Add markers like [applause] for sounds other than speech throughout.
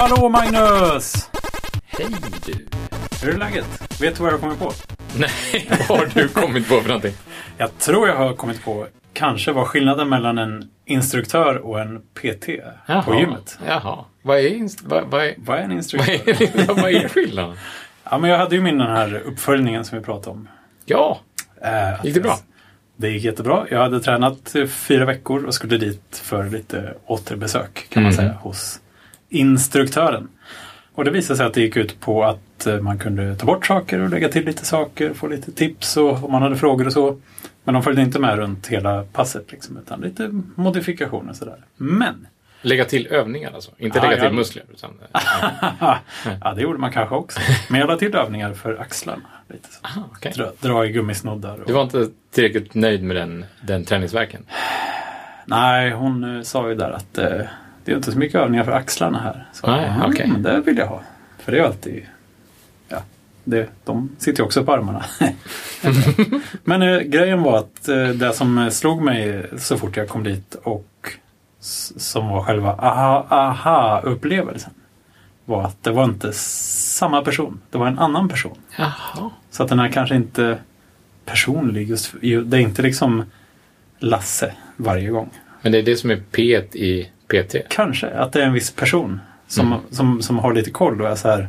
Hallå Magnus! Hej du! Hur är läget? Vet du vad jag har kommit på? Nej, [laughs] vad har du kommit på för någonting? Jag tror jag har kommit på kanske vad skillnaden mellan en instruktör och en PT på gymmet. Jaha. Vad är, inst- vad, vad är, Vad är en [laughs] vad instruktör? är, vad är skillnaden? Ja, men jag hade ju min den här uppföljningen som vi pratade om. Ja, Eh, Gick det bra? Det gick jättebra. Jag hade tränat fyra veckor och skulle dit för lite återbesök kan man Mhm. säga hos instruktören. Och det visade sig att det gick ut på att eh, man kunde ta bort saker och lägga till lite saker, få lite tips och om man hade frågor och så. Men de följde inte med runt hela passet liksom, utan lite modifikationer sådär. Men lägga till övningar alltså. Inte Ja, lägga till muskler. Utan, [laughs] ja, det gjorde man kanske också. Men jag la till övningar för axlarna. Lite så. aha, okej. Dra, dra i gummisnoddar. Och... Du var inte tillräckligt nöjd med den, den träningsverken? Nej, hon eh, sa ju där att eh, det är inte så mycket övningar för axlarna här. Så, Nej, "Mm, okej. men det vill jag ha. För det är alltid... Ja, det, de sitter ju också på armarna. [laughs] men eh, grejen var att eh, det som slog mig så fort jag kom dit och som var själva aha- aha-upplevelsen var att det var inte samma person. Det var en annan person. Jaha. Så att den är kanske inte personlig. Just, det är inte liksom Lasse varje gång. Men det är det som är P i PT? Kanske att det är en viss person som, Mm. som, som har lite koll och är så här.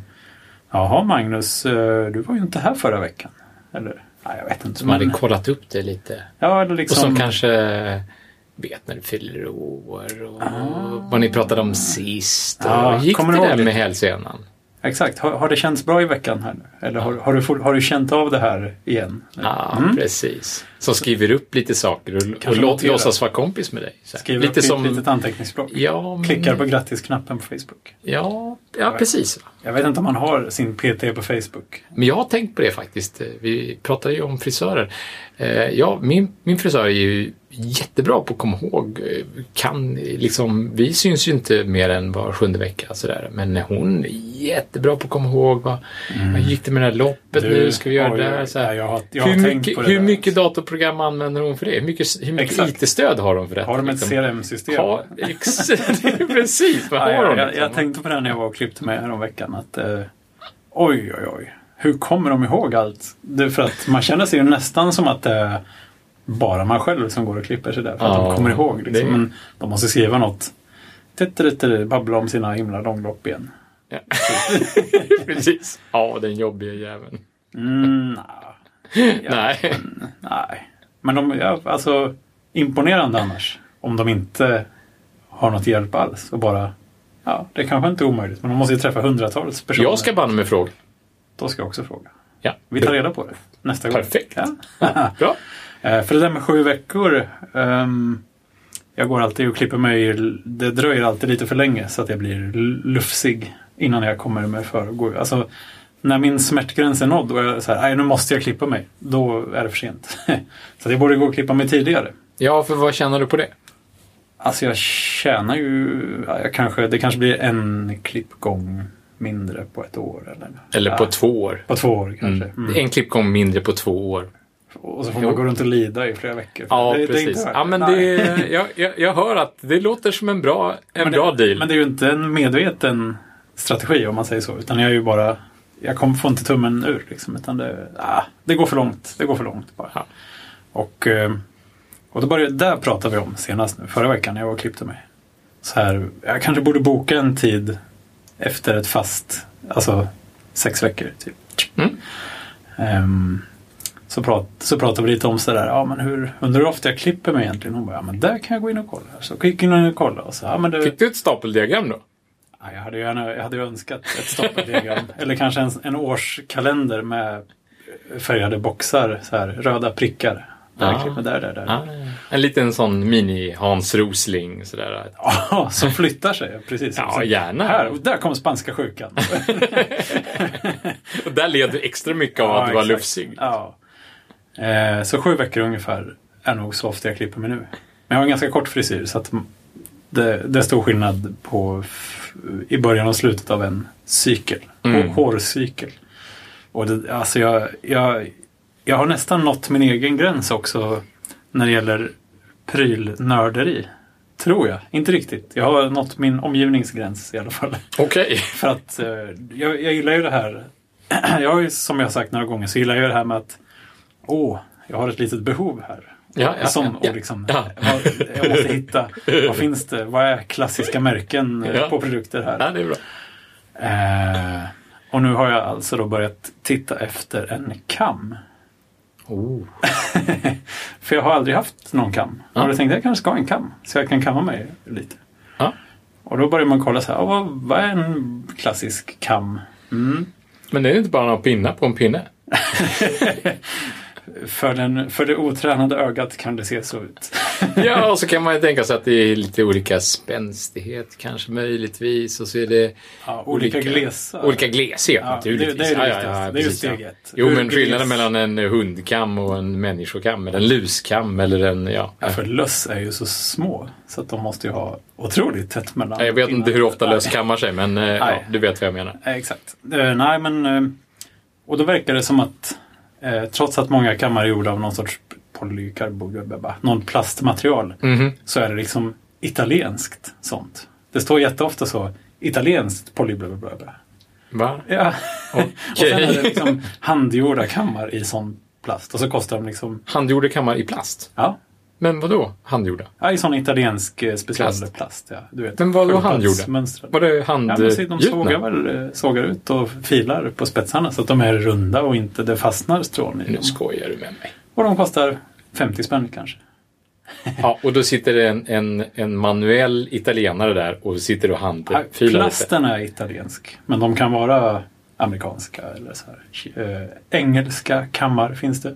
Jaha Magnus, eh, du var ju inte här förra veckan. Eller? Nej, jag vet inte. Som hade men- kollat upp det lite. ja, eller Och liksom, som kanske vet när du fyller år och vad ni pratade om sist. Och gick kommer det där med hälsenan? Exakt. Har, har det känts bra i veckan här nu? Eller har, har, du, har du känt av det här igen? Ja, Mm. precis. Som skriver upp lite saker och, och lå, låtsas vara kompis med dig. Så. Skriver lite upp som... ett litet anteckningsblock. Ja, men... Klickar på grattisknappen på Facebook. Ja, ja, precis. Jag vet inte om man har sin PT på Facebook. Men jag har tänkt på det faktiskt. Vi pratade ju om frisörer. Eh, Ja, min, min frisör är ju jättebra på att komma ihåg. eh, Kan, liksom, vi syns ju inte mer än var sjunde vecka. Sådär. Men hon är jättebra på att komma ihåg. Vad, vad gick det med det här loppet nu? Ska vi göra oj, det där? Så här. ja, jag har, jag har hur mycket, hur där. mycket datorprogram använder hon för det? Hur mycket, hur mycket. IT-stöd har hon för detta? Har de ett liksom? CRM-system? Ja, ex- [laughs] precis. Vad Ja, har jag, hon? jag, liksom? jag tänkte på det när jag var och klippte mig häromveckan. Att, eh, oj, oj, oj. Hur kommer de ihåg allt? Det, för att man känner sig ju nästan som att är bara man själv som går och klipper sig där. För att Ja, de kommer ihåg. Liksom. det- Men de måste skriva något. Babbla om sina himla långlopp igen. Ja. [laughs] precis. Ja, den jobbiga jäveln. Mm, nah. [laughs] Nej. Nej. Men de, ja, alltså imponerande annars. Om de inte har något hjälp alls och bara Ja, det kanske inte är omöjligt, men de måste ju träffa hundratals personer. Jag ska banne mig fråga. Då ska jag också fråga. Ja. Vi tar reda på det nästa gång. Perfekt. Ja. [laughs] Bra. Eh, För det där med sju veckor. ehm, jag går alltid och klipper mig. Det dröjer alltid lite för länge så att jag blir lufsig innan jag kommer mig för. Alltså, när min smärtgräns är nådd och jag "Nej, nu måste jag klippa mig. Då är det för sent. [laughs] så jag borde gå och klippa mig tidigare. Ja, för vad känner du på det? Alltså jag tjänar ju, ja, jag kanske, det kanske blir en klippgång mindre på ett år. Eller, Eller på Ja, två år. på två år kanske. Mm. Mm. En klippgång mindre på två år. Och så får Jo. man gå runt och lida i flera veckor. Ja, Det- det precis. värt ja, men det, jag, jag, jag hör att det låter som en bra, en Men bra det, deal. Men det är ju inte en medveten strategi om man säger så. Utan jag är ju bara, jag kommer få inte tummen ur liksom. Utan det, ah, det går för långt. Det går för långt bara. Ja. Och, eh, och då började, där pratade vi om senast nu, förra veckan när jag var och klippte mig. Så här, jag kanske borde boka en tid efter ett fast, alltså sex veckor typ. Mm. Ehm, så, prat, så pratade vi lite om sådär, ja men hur, undrar hur ofta jag klipper mig egentligen? Hon bara, ja men där kan jag gå in och kolla. Så gick jag in och kollade och så, ja men det, Fick du ett stapeldiagram då? Ja, jag hade ju gärna, jag hade ju önskat ett stapeldiagram. [laughs] Eller kanske en, en årskalender med färgade boxar, så här, röda prickar. Där, Ja. klipper, där, där, där. Ah, en liten sån mini-Hans Rosling sådär. [laughs] Ja, som flyttar sig, precis. Ja, Så, gärna. Här, och där kom spanska sjukan. [laughs] Och där led du extra mycket av att du var exakt. lufsig. Ja. Eh, så sju veckor ungefär är nog så ofta jag klipper mig nu. Men jag har en ganska kort frisyr så att det, det är stor skillnad på i början och slutet av en cykel. Mm. Hårcykel. Och det, alltså jag, jag, jag har nästan nått min egen gräns också när det gäller prylnörderi. Tror jag. Inte riktigt. Jag har nått min omgivningsgräns i alla fall. Okej. [laughs] För att eh, jag, jag gillar ju det här. [clears throat] jag har ju, som jag sagt några gånger, så gillar jag det här med att åh, jag har ett litet behov här. Ja, ja, Sån, ja, och liksom, [laughs] Jag måste hitta, vad finns det? Vad är klassiska märken eh, på produkter här? Ja, det är bra. Eh, och nu har jag alltså då börjat titta efter en kam. Oh. [laughs] För jag har aldrig haft någon kam. Ja. Och jag tänkte jag kanske ska ha en kam. Så jag kan kamma mig lite. Ja. Och då börjar man kolla så här, "Ja, vad, vad är en klassisk kam? Mm. Men det är inte bara några pinnar på en pinne. [laughs] För, den, för det otränade ögat kan det se så ut. [laughs] Ja, och så kan man ju tänka sig att det är lite olika spänstighet kanske möjligtvis. Och så är det Ja, olika glesa. Olika gleshet Ja, naturligtvis. det- det är det ja, viktigaste. ja, Det är ju ja. ett. Jo, men skillnaden mellan en hundkam och en människokam, eller en luskam eller en... Ja. Ja, för löss är ju så små. Så att de måste ju ha otroligt tätt mellan Jag vet inte hur ofta löss kammar sig, men eh, du vet vad jag menar. Eh, Exakt. Eh, nej, men... Och då verkar det som att eh, trots att många kammare är gjorda av någon sorts polykarbonat, någon plastmaterial, Mhm. så är det liksom italienskt sånt. Det står jätteofta så, italienskt polyblablabla. Va? Ja. [laughs] och sen är det liksom handgjorda kammar i sån plast. Och så kostar de liksom, Handgjorda kammar i plast? ja, Men vad då handgjorda? ja i sån italiensk eh, specialplast. Plast. ja, du vet, Men vadå sköldpaddsmönstrade. Var det Ja, men se, de sågar handgjutna? väl eh, sågar ut och filar på spetsarna så att de är runda och inte det fastnar strån i Nu dem. skojar du med mig. Och de kostar 50 spänn kanske. Ja, och då sitter det en, en, en manuell italienare där och sitter och Ja, handfilar lite. Plasten är italiensk, men de kan vara amerikanska eller så här. Eh, engelska kammar finns det.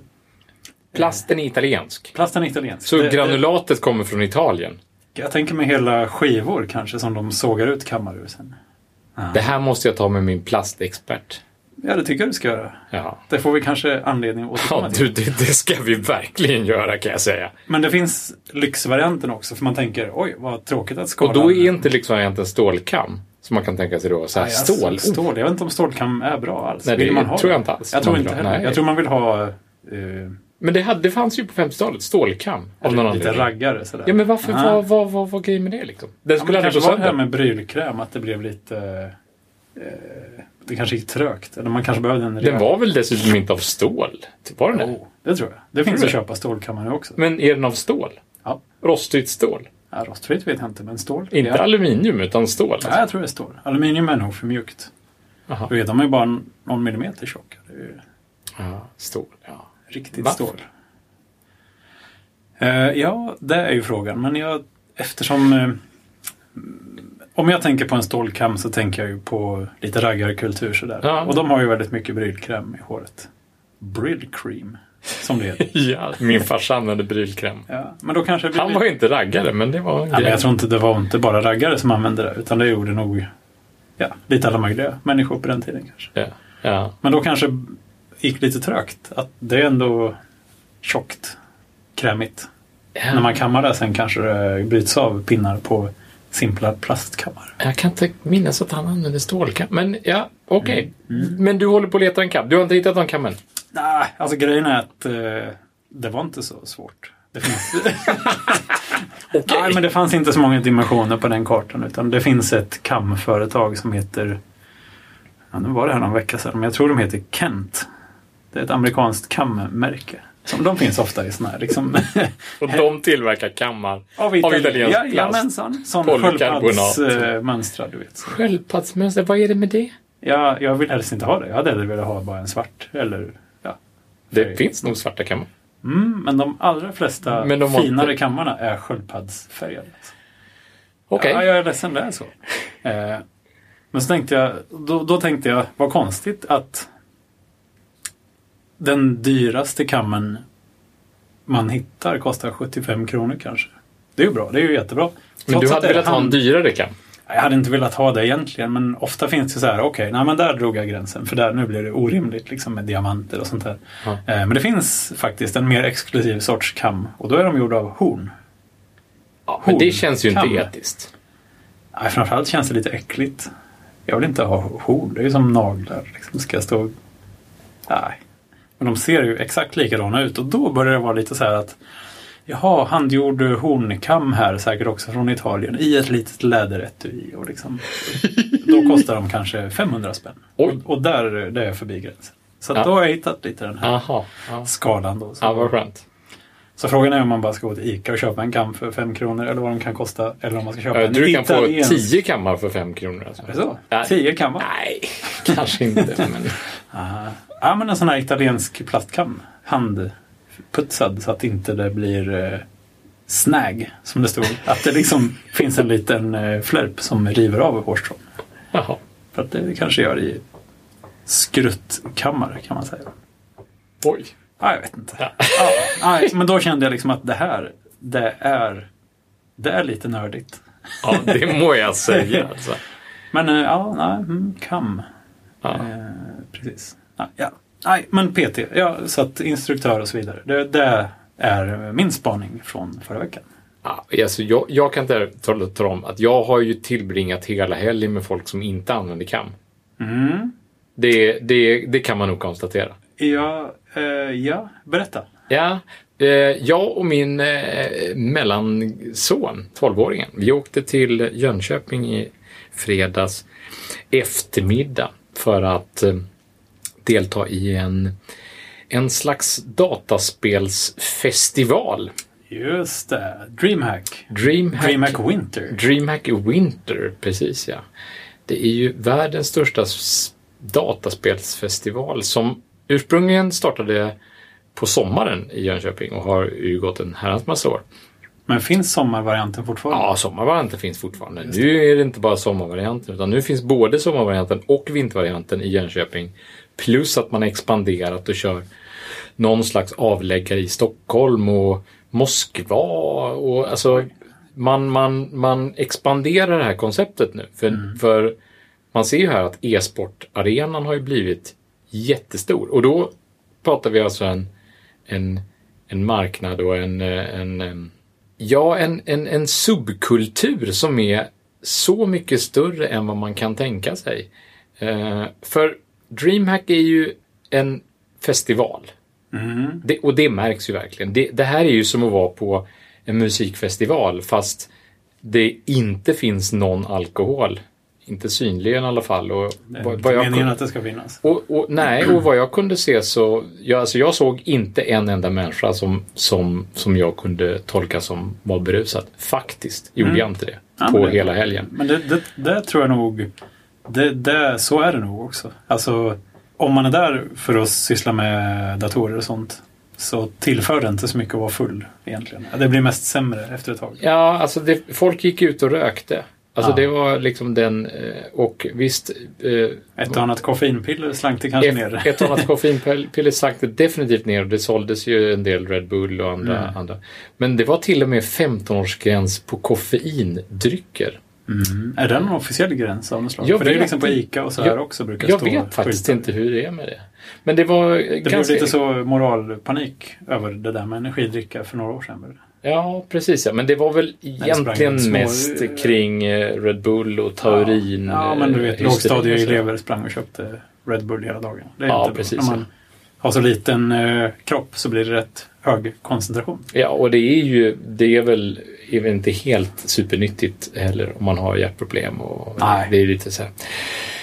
Plasten är italiensk. Plasten är italiensk. Så Det- granulatet kommer från Italien. det- Jag tänker mig hela skivor kanske som de sågar ut kammar ur sen. Det här måste jag ta med min plastexpert. Ja, det tycker jag du ska göra. Ja, Det får vi kanske anledning att återkomma ja till. du, det, det ska vi verkligen göra kan jag säga. Men det finns lyxvarianten också, för man tänker oj, vad tråkigt att skala. Och då är inte lyxvarianten stålkam. Som man kan tänka sig då. Så här, Nej, alltså, stål. stål. Jag vet inte om stålkam är bra alls. Nej, Vill det man ha tror det? jag inte alls. Jag tror inte vill heller. nej. Jag tror man vill ha eh, Men det, hade, det fanns ju på 50-talet, stålkam. Av någon lite anledning. raggare sådär. Ja, men varför, vad, vad, vad var grejen med det liksom? Den Ja, skulle aldrig kanske gå var det här sönder. med brylkräm, att det blev lite... Eh, det kanske gick trögt. Eller man kanske behövde en Den var väl dessutom inte av stål? Var den det? Oh, det tror jag. Det finns att det? köpa stålkammare också. Men är den av stål? Ja. Rostfritt stål? Ja, rostfritt vet jag inte, men stål. Inte ja. aluminium utan stål? Alltså. Ja, jag tror det är stål. Aluminium är nog för mjukt. Jaha. Du vet, de är ju bara någon millimeter tjocka. Det ju Ja, stål, ja. Riktigt Varför? stål. Eh, ja, det är ju frågan. Men jag, eftersom... Eh, om jag tänker på en stålkam så tänker jag ju på lite raggarkultur sådär. Ja. Och de har ju väldigt mycket brylkräm i håret. Brylcream, som det heter. [laughs] Ja, min farsa använde brylkräm. Ja, men då kanske blir Han var ju inte raggare, men det var en Ja, men grej. jag tror inte det var inte bara raggare som använde det, utan det gjorde nog ja, lite alla möjliga människor på den tiden kanske. Ja. Men då kanske gick lite trögt. Att det är ändå tjockt, krämigt. När man kammar det sen kanske det bryts av pinnar på simpla plastkammar. Jag kan inte minnas att han använde stålkam. Men ja, okej. Mm. Men du håller på att leta en kam. Du har inte hittat någon kam än? Nej, alltså grejen är att eh, det var inte så svårt. Det finns... [laughs] Okej. Nej, men det fanns inte så många dimensioner på den kartan. Utan det finns ett kamföretag som heter... Ja, nu var det här någon vecka sedan, men jag tror de heter Kent. Det är ett amerikanskt kammärke. Som de finns ofta i sådana här liksom... [laughs] Och de tillverkar kammar av av Italien. italiensk plast. Jajamensan. Sån sköldpaddsmönstrad, du vet. Sköldpaddsmönster, vad är det med det? Ja, jag vill helst inte ha det. Jag hade hellre velat ha bara en svart. Eller, ja. Det finns nog svarta kammar. Mm, men de allra flesta Men de finare inte- kammarna är sköldpaddsfärgade. Okej. Ja, jag är ledsen, det är så. [laughs] Eh, men så tänkte jag, då, då tänkte jag, vad konstigt att den dyraste kammen man hittar kostar 75 kronor kanske. Det är ju bra, det är ju jättebra. Men Trots du hade det velat ha en hand- dyrare kam? Jag hade inte velat ha det egentligen, men ofta finns det så här, okej, nej men där drog jag gränsen, för där nu blir det orimligt liksom med diamanter och sånt där. Eh, men det finns faktiskt en mer exklusiv sorts kam och då är de gjorda av horn. Ja, men det Horn. känns ju inte Kam. etiskt. Nej, framförallt känns det lite äckligt. Jag vill inte ha horn, det är ju som naglar. Liksom. Ska jag stå... Nej. Men de ser ju exakt likadana ut och då börjar det vara lite så här att Jaha, handgjord hornkam här, säkert också från Italien, i ett litet läderetui. Och liksom, då kostar de kanske 500 spänn. Och, och där det är jag förbi gränsen. Så Ja. då har jag hittat lite den här Aha. Ja. skalan. Då. Så, ja, vad skönt. Så frågan är om man bara ska gå till ICA och köpa en kam för 5 kronor eller vad de kan kosta. Eller om man ska köpa Jag en tror du kan få italiensk. 10 kammar för 5 kronor. Alltså. Är det så? Nej. 10 kammar? Nej, [laughs] kanske inte. Men... [laughs] Aha. Ja, men en sån här italiensk plastkam. Handputsad så att inte det blir eh, snag, som det stod. Att det liksom [laughs] finns en liten eh, flärp som river av hårstrån. Jaha. För att det kanske gör i skruttkammare kan man säga. Oj. Ja, jag vet inte. Ja. Ja, nej, men då kände jag liksom att det här, det är, det är lite nördigt. Ja, det må jag säga. Alltså. [laughs] Men eh, ja, nej, mm, kam. Ja. Eh, precis. Ja, ja. Nej, men PT. Ja, så att instruktör och så vidare. Det, det är min spaning från förra veckan. Ja, alltså jag, jag kan inte tala, om att jag har ju tillbringat hela helgen med folk som inte använder kam. Mm. Det, det, det kan man nog konstatera. Ja, eh, ja, berätta. Ja, eh, jag och min eh, mellanson, 12-åringen, vi åkte till Jönköping i fredags eftermiddag för att eh, delta i en, en slags dataspelsfestival. Just det. Dreamhack. Dreamhack, Dreamhack Winter. Dreamhack Winter, precis ja. Det är ju världens största dataspelsfestival som ursprungligen startade på sommaren i Jönköping och har ju gått en herrans massa år. Men finns sommarvarianten fortfarande? Ja, sommarvarianten finns fortfarande. Nu är det inte bara sommarvarianten utan nu finns både sommarvarianten och vintervarianten i Jönköping. Plus att man har expanderat och kör någon slags avläggare i Stockholm och Moskva och alltså man, man, man expanderar det här konceptet nu. För, för man ser ju här att e-sportarenan har ju blivit jättestor och då pratar vi alltså en, en, en marknad och en, eh, en, em, ja, en, en, en subkultur som är så mycket större än vad man kan tänka sig. Eh, för DreamHack är ju en festival. Mm. Det, och det märks ju verkligen. Det, det här är ju som att vara på en musikfestival fast det inte finns någon alkohol. Inte synligen i alla fall. Och Det är vad, meningen kunde, att det ska finnas. och, och, nej, och vad jag kunde se så... Jag, alltså jag såg inte en enda människa som, som, som jag kunde tolka som var berusad. Faktiskt gjorde Mm. jag inte det. Ja, på det- hela helgen. Men det, det, det tror jag nog... Det, det, så är det nog också. Alltså, om man är där för att syssla med datorer och sånt så tillför det inte så mycket att vara full egentligen. Det blir mest sämre efter ett tag. Ja, alltså folk gick ut och rökte. Alltså Ja. det var liksom den... eh, Och visst... eh, Ett och annat koffeinpiller slank det kanske ner. Ett, ett annat [laughs] koffeinpiller sack det definitivt ner och det såldes ju en del Red Bull och andra. Mm. andra. Men det var till och med 15-årsgräns på koffeindrycker. Mm. Är det någon officiell gräns av något slag? Jag För det är vet liksom på. ICA och så här Jag- också brukar Jag stå vet faktiskt skyltar. inte hur det är med det. Men det var Det blev ganska... lite så moralpanik över det där med energidricka för några år sedan. Ja, precis ja. Men det var väl egentligen små- mest kring eh, Red Bull och taurin. Ja, ja men du vet, eh, lågstadieelever sprang och köpte Red Bull hela dagen. Det är Ja, inte bra. precis, När man har så liten eh, kropp så blir det rätt hög koncentration. Ja, och det är ju, det är väl är väl inte helt supernyttigt heller om man har hjärtproblem. Och Nej. Det är lite så.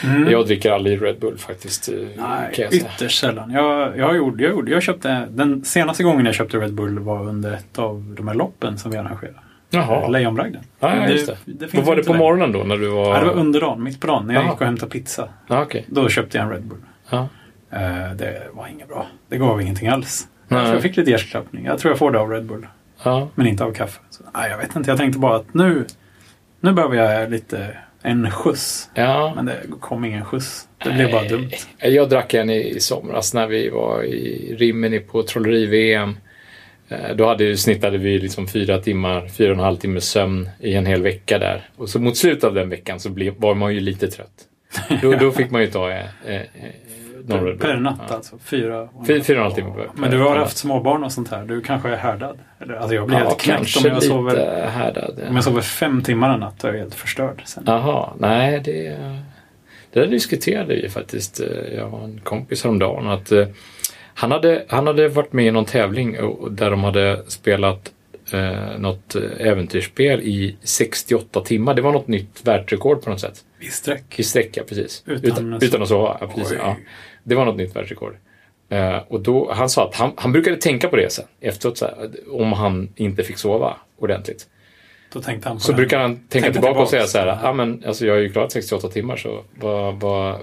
Mm. Jag dricker aldrig Red Bull faktiskt. eh, Nej, kan jag säga. ytterst sällan. Jag, jag, gjorde, jag, gjorde, jag köpte, den senaste gången jag köpte Red Bull var under ett av de här loppen som vi arrangerade. Jaha. Lejonbragden. Ja, ja, det. det Vad var det på längre. morgonen då när du var... Ja, det var under dagen, mitt på dagen, när jag Jaha. gick och hämtade pizza. Ja, okej. Då köpte jag en Red Bull. Ja. Eh, det var inget bra. Det gav ingenting alls. Nej. Så jag fick lite hjärtklappning. Jag tror jag får det av Red Bull. Ja. Men inte av kaffe. Så, nej, jag vet inte. Jag tänkte bara att nu, nu behöver jag lite en skjuts. ja. Men det kom ingen skjuts. Det blev bara dumt. Jag drack en i, i somras när vi var i Rimini på trolleri-VM. Eh, Då hade, snittade vi liksom fyra timmar, fyra och en halv timme sömn i en hel vecka där. Och så mot slutet av den veckan så blev, var man ju lite trött. Då, då fick man ju ta eh, eh, eh, Bull. Per natt Ja. alltså. Fyra, och- Fy- fyra och en halv timme per- Men du har per haft småbarn och sånt här. Du kanske är härdad? Eller, alltså jag blir Ja, helt knäckt om jag, sover, härdad. om jag sover fem timmar en natt. Då är jag helt förstörd. Sen. Jaha, nej det... Det där diskuterade vi faktiskt, eh, jag och en kompis häromdagen. Att, eh, han, hade, han hade varit med i någon tävling där de hade spelat eh, något äventyrsspel i 68 timmar. Det var något nytt världsrekord på något sätt. I sträck. I sträcka, precis. Utan utan, utan att sova. Ja, precis, ja. Det var något nytt världsrekord. Eh, och då, han sa att han, han brukade tänka på det sen efteråt, så här, om han inte fick sova ordentligt. Då tänkte han på Så den. brukar han tänka Tänka tillbaka och säga så här, ja men alltså jag har ju klarat 68 timmar så vad, vad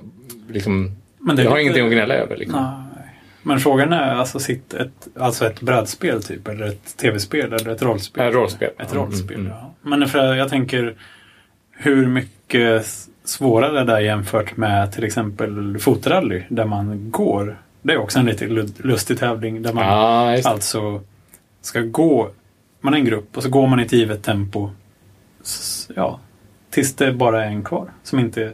liksom, Men det jag har lite- ingenting att gnälla över. Liksom. Men frågan är alltså, sitt ett, alltså ett brädspel typ, eller ett tv-spel, eller ett rollspel? Äh, rollspel. Ett Mm, rollspel, mm, ja. Men för jag tänker, hur mycket svårare det är jämfört med till exempel fotrally, där man går. Det är också en lite lustig tävling, där man det. alltså ska gå, man är en grupp och så går man i ett givet tempo, ja, tills det bara är en kvar som inte...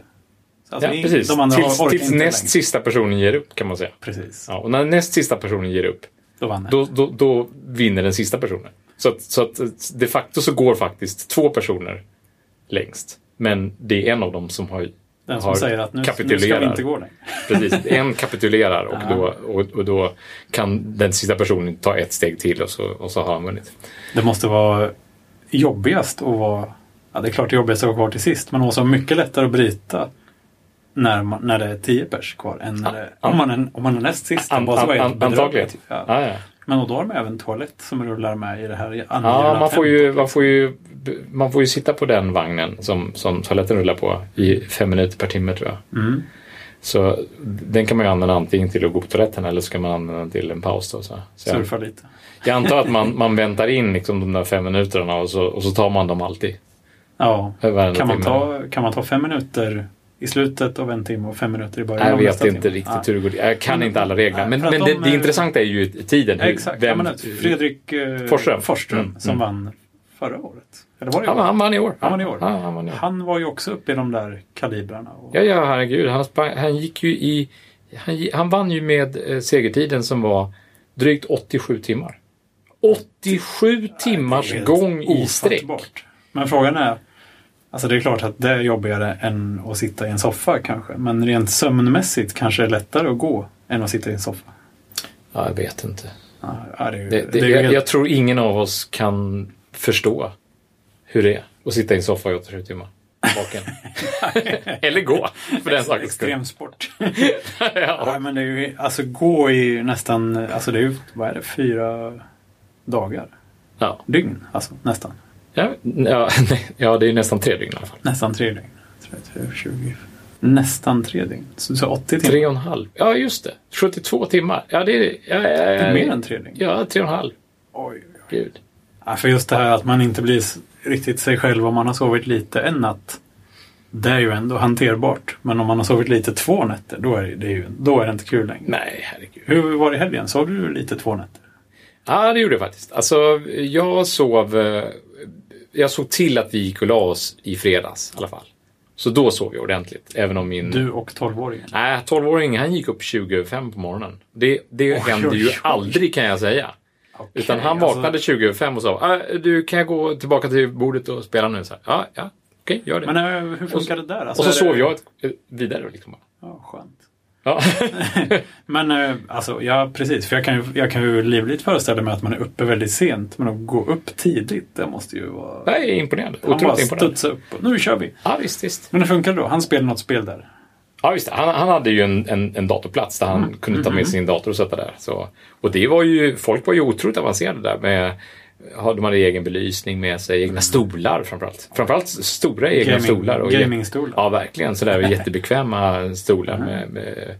Alltså, ja, precis. Tills, tills inte näst längre. sista personen ger upp kan man säga. Precis, Ja, och när näst sista personen ger upp, då då, då, då vinner den sista personen. Så att, så att de facto så går faktiskt två personer längst. Men det är en av dem som har Den som säger att nu, nu ska vi inte gå längre. Precis, en kapitulerar och, Ja. då, och, och då kan den sista personen ta ett steg till och så, och så har han vunnit. Det måste vara jobbigast att vara... Ja, det är klart det är jobbigast att vara kvar till sist, men vara mycket lättare att bryta när, man, när det är tio pers kvar än när det, om, man är, om man är näst sist. An, an, an, antagligen. Ja. Ja, ja. Men och då har de även toalett som rullar med i det här ja man, får ju, man, får ju, man får ju sitta på den vagnen som, som toaletten rullar på i fem minuter per timme tror jag. Mm. Så den kan man ju använda antingen till att gå på toaletten eller så kan man använda den till en paus. Då, så. Så jag, Surfa lite. jag antar att man, [laughs] man väntar in liksom de där fem minuterna och så, och så tar man dem alltid. Ja. Kan man, timme. ta, kan man ta fem minuter i slutet av en timme och fem minuter i början Jag av vet nästa inte timme? riktigt hur det går. Jag kan inte alla regler. Men, men de det, det intressanta är ju tiden. hur- Exakt. vem- ja, men, Fredrik eh, Forsström. Forsström Mm, som mm. vann förra året. Eller var det i Han, år? han vann i år. Han vann i år. Ja, han, vann i år. Han var ju också uppe i de där kalibrarna. Och... ja, ja herregud. Han, sprang, han gick ju i... Han, han vann ju med eh, segertiden som var drygt 87 timmar. 87 timmars gång i sträck. Men frågan är, alltså det är klart att det är jobbigare än att sitta i en soffa kanske. Men rent sömnmässigt kanske det är lättare att gå än att sitta i en soffa. Ja, jag vet inte. Ja, det Det, det, jag, jag tror ingen av oss kan förstå hur det är att sitta i en soffa i 87 timmar. Vaken. [laughs] Eller gå, för den sakens skull. Extremsport. [laughs] ja. ja, men det är ju, alltså gå i nästan, alltså det är ju, vad är det, fyra dagar? Ja. Dygn, alltså nästan. Ja, ja, nej, [laughs] ja, det är nästan tre dygn i alla fall. Nästan tre dygn. 30, 20, nästan tre dygn. Så, så 80 timmar. Tre och en halv. Ja, just det. 72 timmar. Ja, det är... Ja, Det är mer än tre dygn. Ja, tre och en halv. Oj, oj. Gud. Ja, för just det här att man inte blir riktigt sig själv om man har sovit lite en natt. Det är ju ändå hanterbart. Men om man har sovit lite två nätter, då är det, det är, ju, då är det inte kul längre. Nej, herregud. Hur var det i helgen? Sov du lite två nätter? Ja, det gjorde jag faktiskt. Alltså, jag sov... eh, Jag såg till att vi gick och la oss i fredags i alla fall. Så då sov jag ordentligt. Även om min... Du och tolvåringen? Nej, 12-åringen han gick upp 25 på morgonen. Det, det Oj, händer oj, ju oj. aldrig kan jag säga. Okej, Utan han alltså- vaknade 25 och sa ah, du kan jag gå tillbaka till bordet och spela nu? Så här, ja, ja, okej, gör det. Men eh, hur funkar det där? Alltså, och så är sov det... jag ett- vidare. Liksom. Ja, skönt. Ja. [laughs] Men eh, alltså, ja precis. För jag kan, ju, jag kan ju livligt föreställa mig att man är uppe väldigt sent. Men att gå upp tidigt, det måste ju vara... Jag är imponerad. Han bara studsade upp och nu kör vi. Ja, visst, visst. Men det då? Han spelade något spel där. Ja, visst. Han, han hade ju en, en, en datorplats där han Mm. kunde ta med sin dator och sätta där. Så, och det var ju, folk var ju otroligt avancerade där med de hade egen belysning med sig, egna stolar framförallt. Framförallt stora egna Gaming- stolar. Och gamingstolar. Ja, verkligen. Sådär [laughs] jättebekväma stolar. Med, med,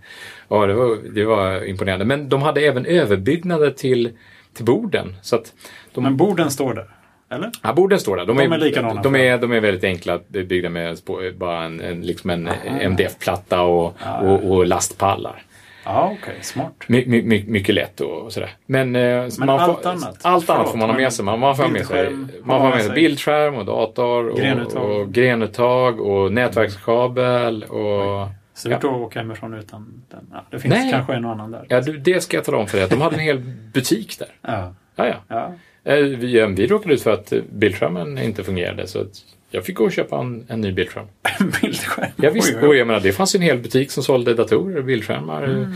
ja, det var, det var imponerande. Men de hade även överbyggnader till, till borden. Så att de, Men borden står där. Eller? Ja, borden står där. De, De är likadana De är, de är väldigt enkla, byggda med bara en, en, liksom en MDF-platta och, och, och lastpallar. Ja, okej. Smart. My, my, my, mycket lätt och, och sådär. Men, eh, Men man allt får, annat? Allt annat får man ha med sig. Man, man får ha med sig, bildskärm, man får med sig bildskärm och dator och Grenuttag. och, grenuttag och nätverkskabel och... Surt att åka hemifrån utan den. Ja, det finns Nej. kanske en och annan där. Ja, du, det ska jag tala om för dig. De hade en hel butik där. Ja. Ja, ja. ja. Eh, Vi, vi råkade ut för att bildskärmen inte fungerade så att jag fick gå och köpa en, en ny bildskärm. [laughs] En bildskärm. Ja, visst, Oj, oj, och jag menar, det fanns en hel butik som sålde datorer bildskärmar.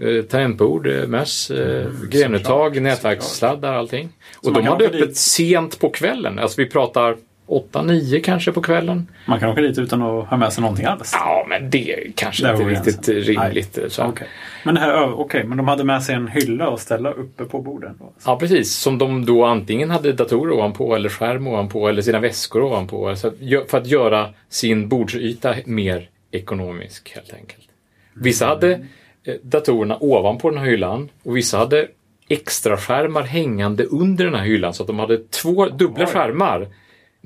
Eh, tangentbord, eh, möss, eh, grenuttag, såklart, nätverkssladdar, allting. Och de hade öppet dit- sent på kvällen. Alltså vi pratar 8-9 kanske på kvällen. Man kan åka dit utan att ha med sig någonting alls. Ja, men det är kanske Där inte går riktigt rimligt. Så. Okej. Men det här, okej, men de hade med sig en hylla att ställa uppe på borden? Då. Ja, precis. Som de då antingen hade datorer ovanpå eller skärm ovanpå eller sina väskor ovanpå. Så att, för att göra sin bordsyta mer ekonomisk helt enkelt. Vissa hade eh, datorerna ovanpå den här hyllan och vissa hade extra skärmar hängande under den här hyllan så att de hade två dubbla skärmar.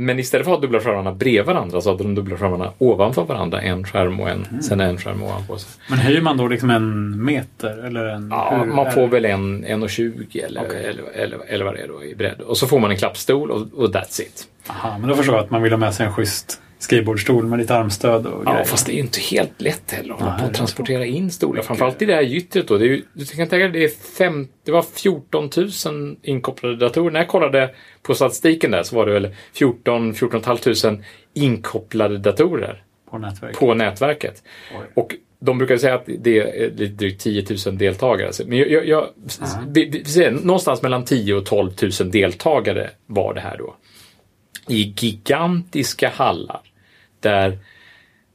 Men istället för att ha dubbla skärmarna bredvid varandra så hade de dubbla skärmarna ovanför varandra. En skärm och en, sen en skärm ovanpå. sig. Men höjer man då liksom en meter? Eller en, Ja, man får väl en 1,20 eller, Okej. eller, eller, eller vad det är då i bredd. Och så får man en klappstol och, och that's it. Aha, men då förstår jag att man vill ha med sig en schysst skrivbordsstol med lite armstöd och Ja, grejer. fast det är ju inte helt lätt heller att hålla på att transportera in stolar. Framförallt i det här gyttret då. Det är ju, du kan tänka dig, det, är fem, det var 14 000 inkopplade datorer. När jag kollade på statistiken där så var det väl 14 14 500 inkopplade datorer På nätverket. på nätverket. Och de brukar säga att det är lite drygt 10 000 deltagare. Men jag, jag, jag, vi, vi säger, någonstans mellan 10 och 12 000 deltagare var det här då. I gigantiska hallar. Där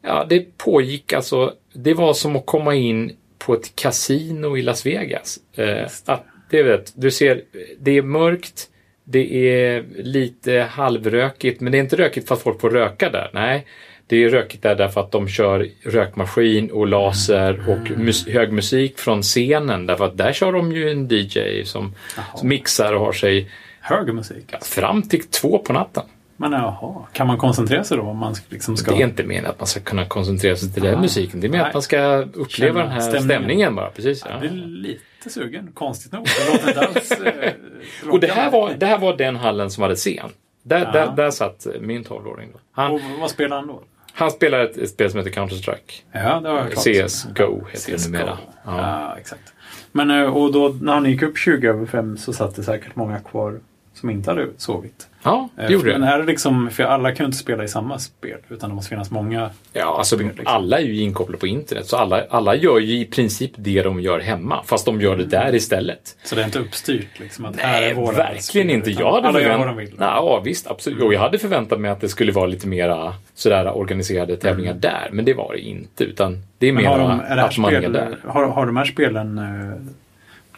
ja, det pågick alltså, det var som att komma in på ett kasino i Las Vegas. Eh, att, det vet, du ser, det är mörkt, det är lite halvrökigt, men det är inte rökigt för att folk får röka där. Nej, det är rökigt där därför att de kör rökmaskin och laser och mus- hög musik från scenen. Därför att där kör de ju en DJ som, som mixar och har sig Hög musik. fram till två på natten. Men jaha, kan man koncentrera sig då om man liksom ska... Det är inte meningen att man ska kunna koncentrera sig till den Ah. musiken. Det är mer Nej. att man ska uppleva Känna den här stämningen, stämningen. bara. Precis, ja. Jag blir lite sugen, konstigt nog. Det låter inte alls... Eh, [laughs] Och det här, var, det här var den hallen som hade scen. Där, Ja. där, där satt min 12-åring. Då. Han, Och vad spelar han då? han spelar ett, ett spel som heter Counter-Strike. Ja, det har jag klart. CSGO heter det CS:GO. numera. Ja. Ja. exakt. Men eh, och då när han gick upp 20 över 5 så satt det säkert många kvar som inte hade sovit. Ja, Eh, det gjorde Men det. är det liksom, för alla kan ju inte spela i samma spel utan det måste finnas många. Ja, alltså, spel, liksom. alla är ju inkopplade på internet, så alla, alla gör ju i princip det de gör hemma, fast de gör det där istället. Så det är inte uppstyrt liksom. Att här Nej, är våra verkligen spel, inte. Jag hade alla gör vad de vill. Nej, ja, visst, absolut. Och jag hade förväntat mig att det skulle vara lite mera sådär organiserade tävlingar där, men det var det inte. Utan det är Men mer har, de, är det här att man är spel, där. har, har de här spelen, eh,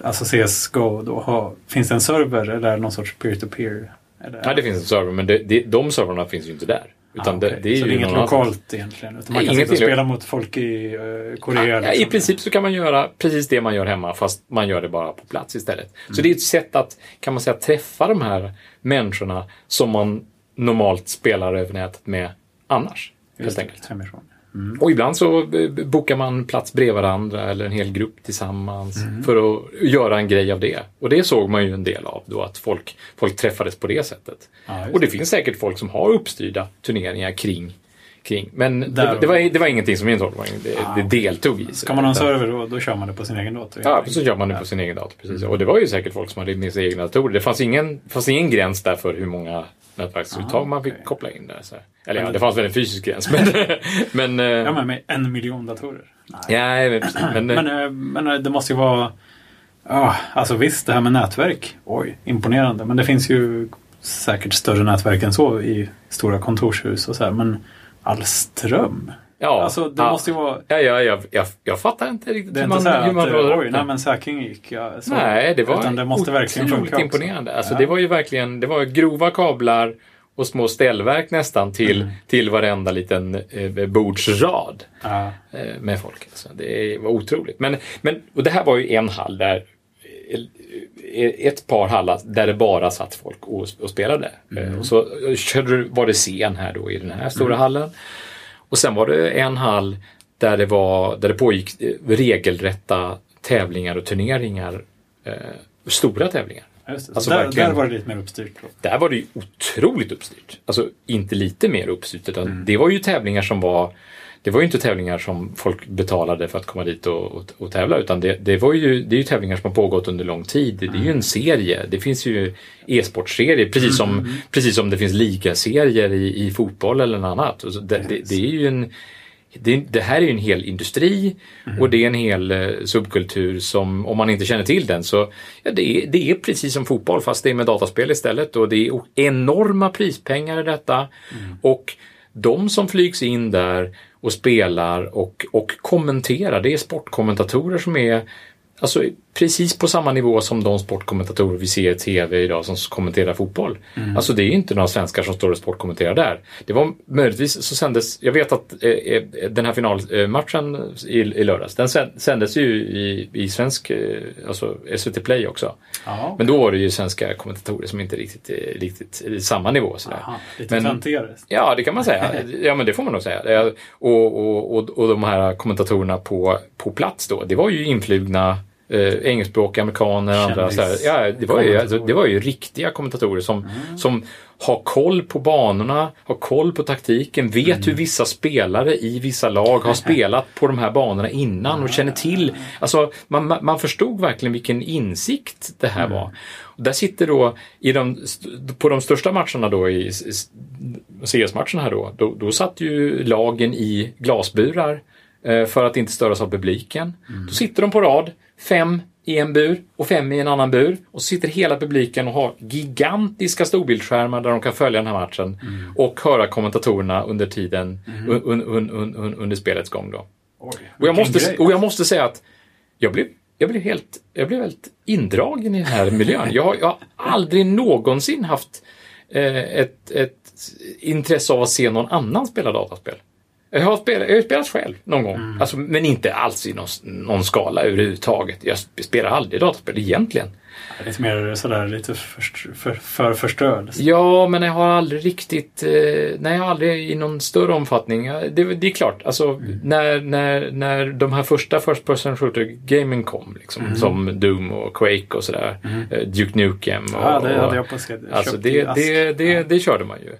alltså CSGO, då har, finns det en server eller någon sorts peer-to-peer? Eller- Ja, det finns en server, men det, det, de servrarna finns ju inte där. Utan Ah, okej. det, det är så ju det är inget lokalt egentligen? Utan man Nej, kan sitta och spela mot folk i uh, Korea? Ja, liksom. I princip så kan man göra precis det man gör hemma fast man gör det bara på plats istället. Mm. Så det är ett sätt att, kan man säga, träffa de här människorna som man normalt spelar över nätet med annars. Just Helt enkelt. hemifrån. Och ibland så eh, bokar man plats bredvid varandra eller en hel grupp tillsammans Mm. för att göra en grej av det. Och det såg man ju en del av då, att folk, folk träffades på det sättet. Ja, och det finns säkert folk som har uppstyrda turneringar kring kring. Men det, det, var, det var ingenting som min 12-åring det, det deltog i. Ska man ha en server då, då kör man det på sin egen dator? Ja, så gör man det på sin egen dator. Precis. Och det var ju säkert folk som hade med sig egna datorer. Det fanns ingen, fanns ingen gräns där för hur många nätverksuttag Ah, man fick okej. koppla in där. Så. Eller ja, det fanns väl en fysisk gräns. Men, [laughs] men, Ja, ja, men med en miljon datorer? Nej. ja, men, precis. [clears throat] men, Men, eh, men eh, det måste ju vara... Ja, alltså visst, det här med nätverk. Oj, imponerande. Men det finns ju säkert större nätverk än så i stora kontorshus och så här. Men all ström? Ja, alltså det ja. måste ju vara... Ja, ja, jag, jag, jag fattar inte riktigt Det är hur inte man, så här hur man eh, upp det. nej men säkring gick. Ja, så. Nej, det var Utan det måste verkligen otroligt funka också. imponerande. Alltså, Ja. Det var ju verkligen det var grova kablar och små ställverk nästan till, Mm. till varenda liten eh, bordsrad. Ja. eh, med folk. Alltså, det var otroligt. Men, men, och det här var ju en hall där eh, ett par hallar där det bara satt folk och, och spelade. Eh, Och så eh, körde, var det scen här då i den här stora hallen. Och sen var det en hall där det, var, där det pågick eh, regelrätta tävlingar och turneringar. Eh, stora tävlingar. Just Alltså där, där var det lite mer uppstyrt. Då. Där var det ju otroligt uppstyrt. Alltså inte lite mer uppstyrt utan Mm. det var ju tävlingar som var det var ju inte tävlingar som folk betalade för att komma dit och, och, och tävla utan det, det, var ju, det är ju tävlingar som har pågått under lång tid. Det, det är Mm. ju en serie. Det finns ju e-sportserier precis som, Mm. precis som det finns ligaserier i, i fotboll eller något annat. Det, det, är ju en det, här är ju en hel industri Mm. och det är en hel eh, subkultur som, om man inte känner till den, så ja, det, är, det är precis som fotboll fast det är med dataspel istället och det är enorma prispengar i detta. Mm. Och de som flygs in där och spelar och, och kommenterar, det är sportkommentatorer som är Alltså precis på samma nivå som de sportkommentatorer vi ser i TV idag som kommenterar fotboll. Alltså det är inte några svenskar som står och sportkommenterar där. Det var möjligtvis så sändes, jag vet att eh, eh, den här finalmatchen i, i lördags, den sän- sändes ju i, i svensk, eh, alltså SVT Play också. Ja, Men då var det ju svenska kommentatorer som inte riktigt, eh, riktigt i samma nivå. Sådär. Aha, lite Men-. Ja, det kan man säga. [laughs] Ja, men det får man nog säga. Och, och, och, och de här kommentatorerna på, på plats då, det var ju influgna eh, engelskspråkiga amerikaner och andra. Så här, ja, det, var ju, alltså, det var ju riktiga kommentatorer som, som har koll på banorna, har koll på taktiken, vet hur vissa spelare i vissa lag har [laughs] spelat på de här banorna innan och känner till. Alltså, man, man- förstod verkligen vilken insikt det här var. Och där sitter då, i de, på de största matcherna då, i CS-matcherna här då, då, då satt ju lagen i glasburar eh, för att inte störas av publiken. Då sitter de på rad, fem i en bur och fem i en annan bur. Och så sitter hela publiken och har gigantiska storbildsskärmar där de kan följa den här matchen och höra kommentatorerna under tiden, un, un, un, un, un, under spelets gång. Då. Oj, Och jag, måste, och jag måste säga att jag blev, jag blev, helt, jag blev helt indragen i den här miljön. Jag, har- jag har aldrig någonsin haft eh, ett, ett intresse av att se någon annan spela dataspel. Jag har spelat, jag har spelat själv någon gång, Mm. alltså, men inte alls i någon, någon skala överhuvudtaget. Jag spelar aldrig dataspel egentligen. Lite mer sådär, lite för, för, för förströd. Ja, men jag har aldrig riktigt, eh, nej, jag har aldrig i någon större omfattning. Ja, Det, det är klart, alltså Mm. när, när, när de här första First Person Shooter-gamen kom, liksom, Mm. som Doom och Quake och sådär, eh, Duke Nukem och, Ja, det hade jag på. Alltså det, ask. det, det, det körde man ju.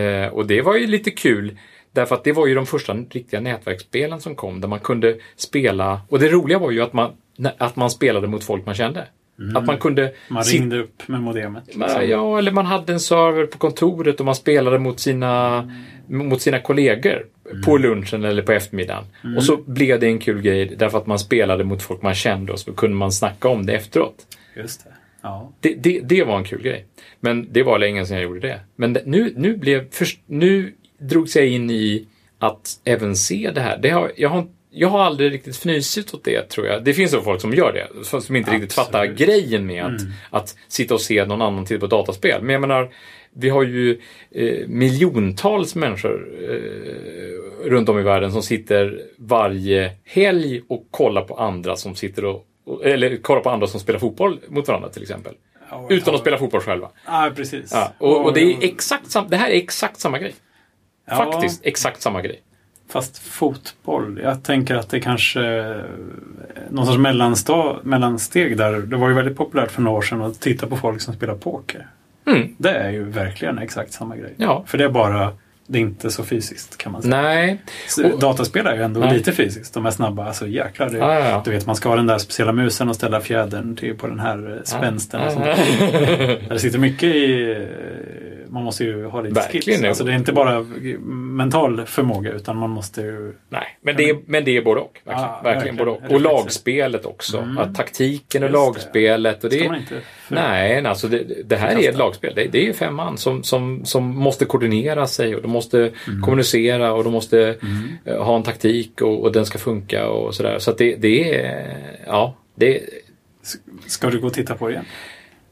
Eh, och det var ju lite kul därför att det var ju de första riktiga nätverksspelen som kom där man kunde spela och det roliga var ju att man, att man spelade mot folk man kände. Att man kunde Mm. Man ringde upp med modemet. liksom. Ja, eller man hade en server på kontoret och man spelade mot sina, mot sina kollegor på lunchen eller på eftermiddagen. Och så blev det en kul grej därför att man spelade mot folk man kände och så kunde man snacka om det efteråt. Just det. Ja. Det, det, det var en kul grej. Men det var länge sedan jag gjorde det. Men nu, nu, blev, först, nu drogs jag in i att även se det här. Det har, jag, har, jag har aldrig riktigt fnysit åt det, tror jag. Det finns nog folk som gör det, som inte riktigt Absolut. fattar grejen med att, att sitta och se någon annan titta på dataspel. Men jag menar, vi har ju eh, miljontals människor eh, runt om i världen som sitter varje helg och kollar på andra som sitter och eller kollar på andra som spelar fotboll mot varandra till exempel. Ja, Utan att spela fotboll själva. Ja, precis. Ja, och, och det, är exakt sam, det här är exakt samma grej. Ja, Faktiskt exakt samma grej. Fast fotboll, jag tänker att det kanske någon sorts mellansta, mellansteg där. Det var ju väldigt populärt för några år sedan att titta på folk som spelar poker. Mm. Det är ju verkligen exakt samma grej. Ja. För det är bara, det är inte så fysiskt kan man säga. Nej. Och- Dataspel är ju ändå Nej. lite fysiskt. De är snabba. Alltså jäklar. Det, Ja, ja, ja. Du vet, man ska ha den där speciella musen och ställa fjädern till på den här eh, spänsten. Och sånt. Ja. [laughs] Där Det sitter mycket i... eh, Man måste ju ha lite Verkligen, skills. ja. Alltså det är inte bara mental förmåga utan man måste ju... Nej, men det, är, men det är både och. Verkligen, Ja, verkligen verkligen. både och. Och lagspelet också. Mm. Att taktiken och Just det. lagspelet. Och det, för- Nej, alltså det, det här är ett lagspel. Det, det är fem man som, som, som måste koordinera sig och de måste Mm. kommunicera och de måste eh, ha en taktik och, och den ska funka och sådär. Så att det, det är... Ja, det Ska du gå och titta på det igen?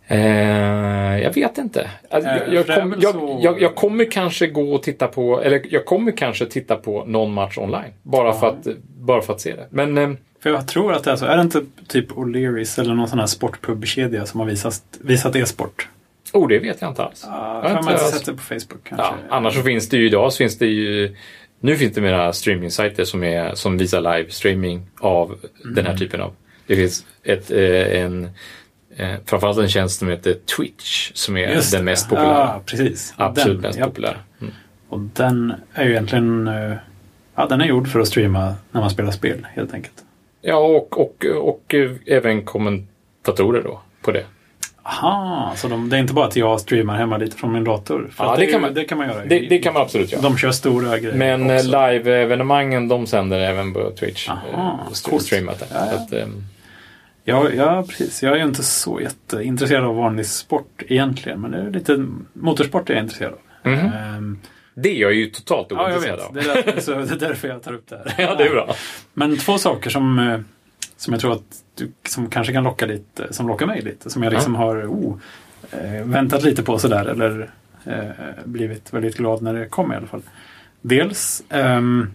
Eh, jag vet inte. Alltså, Eh, jag, kom, jag, jag, jag kommer kanske gå och titta på, eller jag kommer kanske titta på någon match online. Bara, Ja. för, att, bara för att se det. Men eh, För jag tror att det är så. Är det inte typ O'Learys eller någon sån här sportpubkedja som har visat, visat e-sport? oh, det vet jag inte alls. Ja, Jag har inte sett det på Facebook kanske. Ja, annars så finns det ju idag så finns det ju nu finns det mera streaming-sajter som, är, som visar live-streaming av den Mm. här typen av... Det finns ett, eh, en, eh, framförallt en tjänst som heter Twitch som är Just den det. mest populära. Ja, precis. Absolut Den, mest japp. populära. Mm. Och den är ju egentligen... eh, Ja, den är gjord för att streama när man spelar spel helt enkelt. Ja, och, och, och, även kommentatorer då på det. Aha, så de, det är inte bara att jag streamar hemma lite från min dator? För Ja, det är kan man- det kan man göra. Det, det kan man absolut göra. De kör stora grejer Men eh, live-evenemangen de sänder även på Twitch. Aha, eh, coolt. streamat det. Ja, ja. Så att, ehm, Ja, ja, precis. Jag är ju inte så jätteintresserad av vanlig sport egentligen. Men det är lite motorsport är jag intresserad av. Mhm. Ehm, det är jag ju totalt ja, jag ointresserad vet. av. Det är, så, det är därför jag tar upp det här. [laughs] Ja, det är bra. Men två saker som, eh, som jag tror att du som kanske kan locka lite, som lockar mig lite. Som jag liksom har oh, eh, väntat lite på sådär eller eh, blivit väldigt glad när det kom i alla fall. Dels ehm,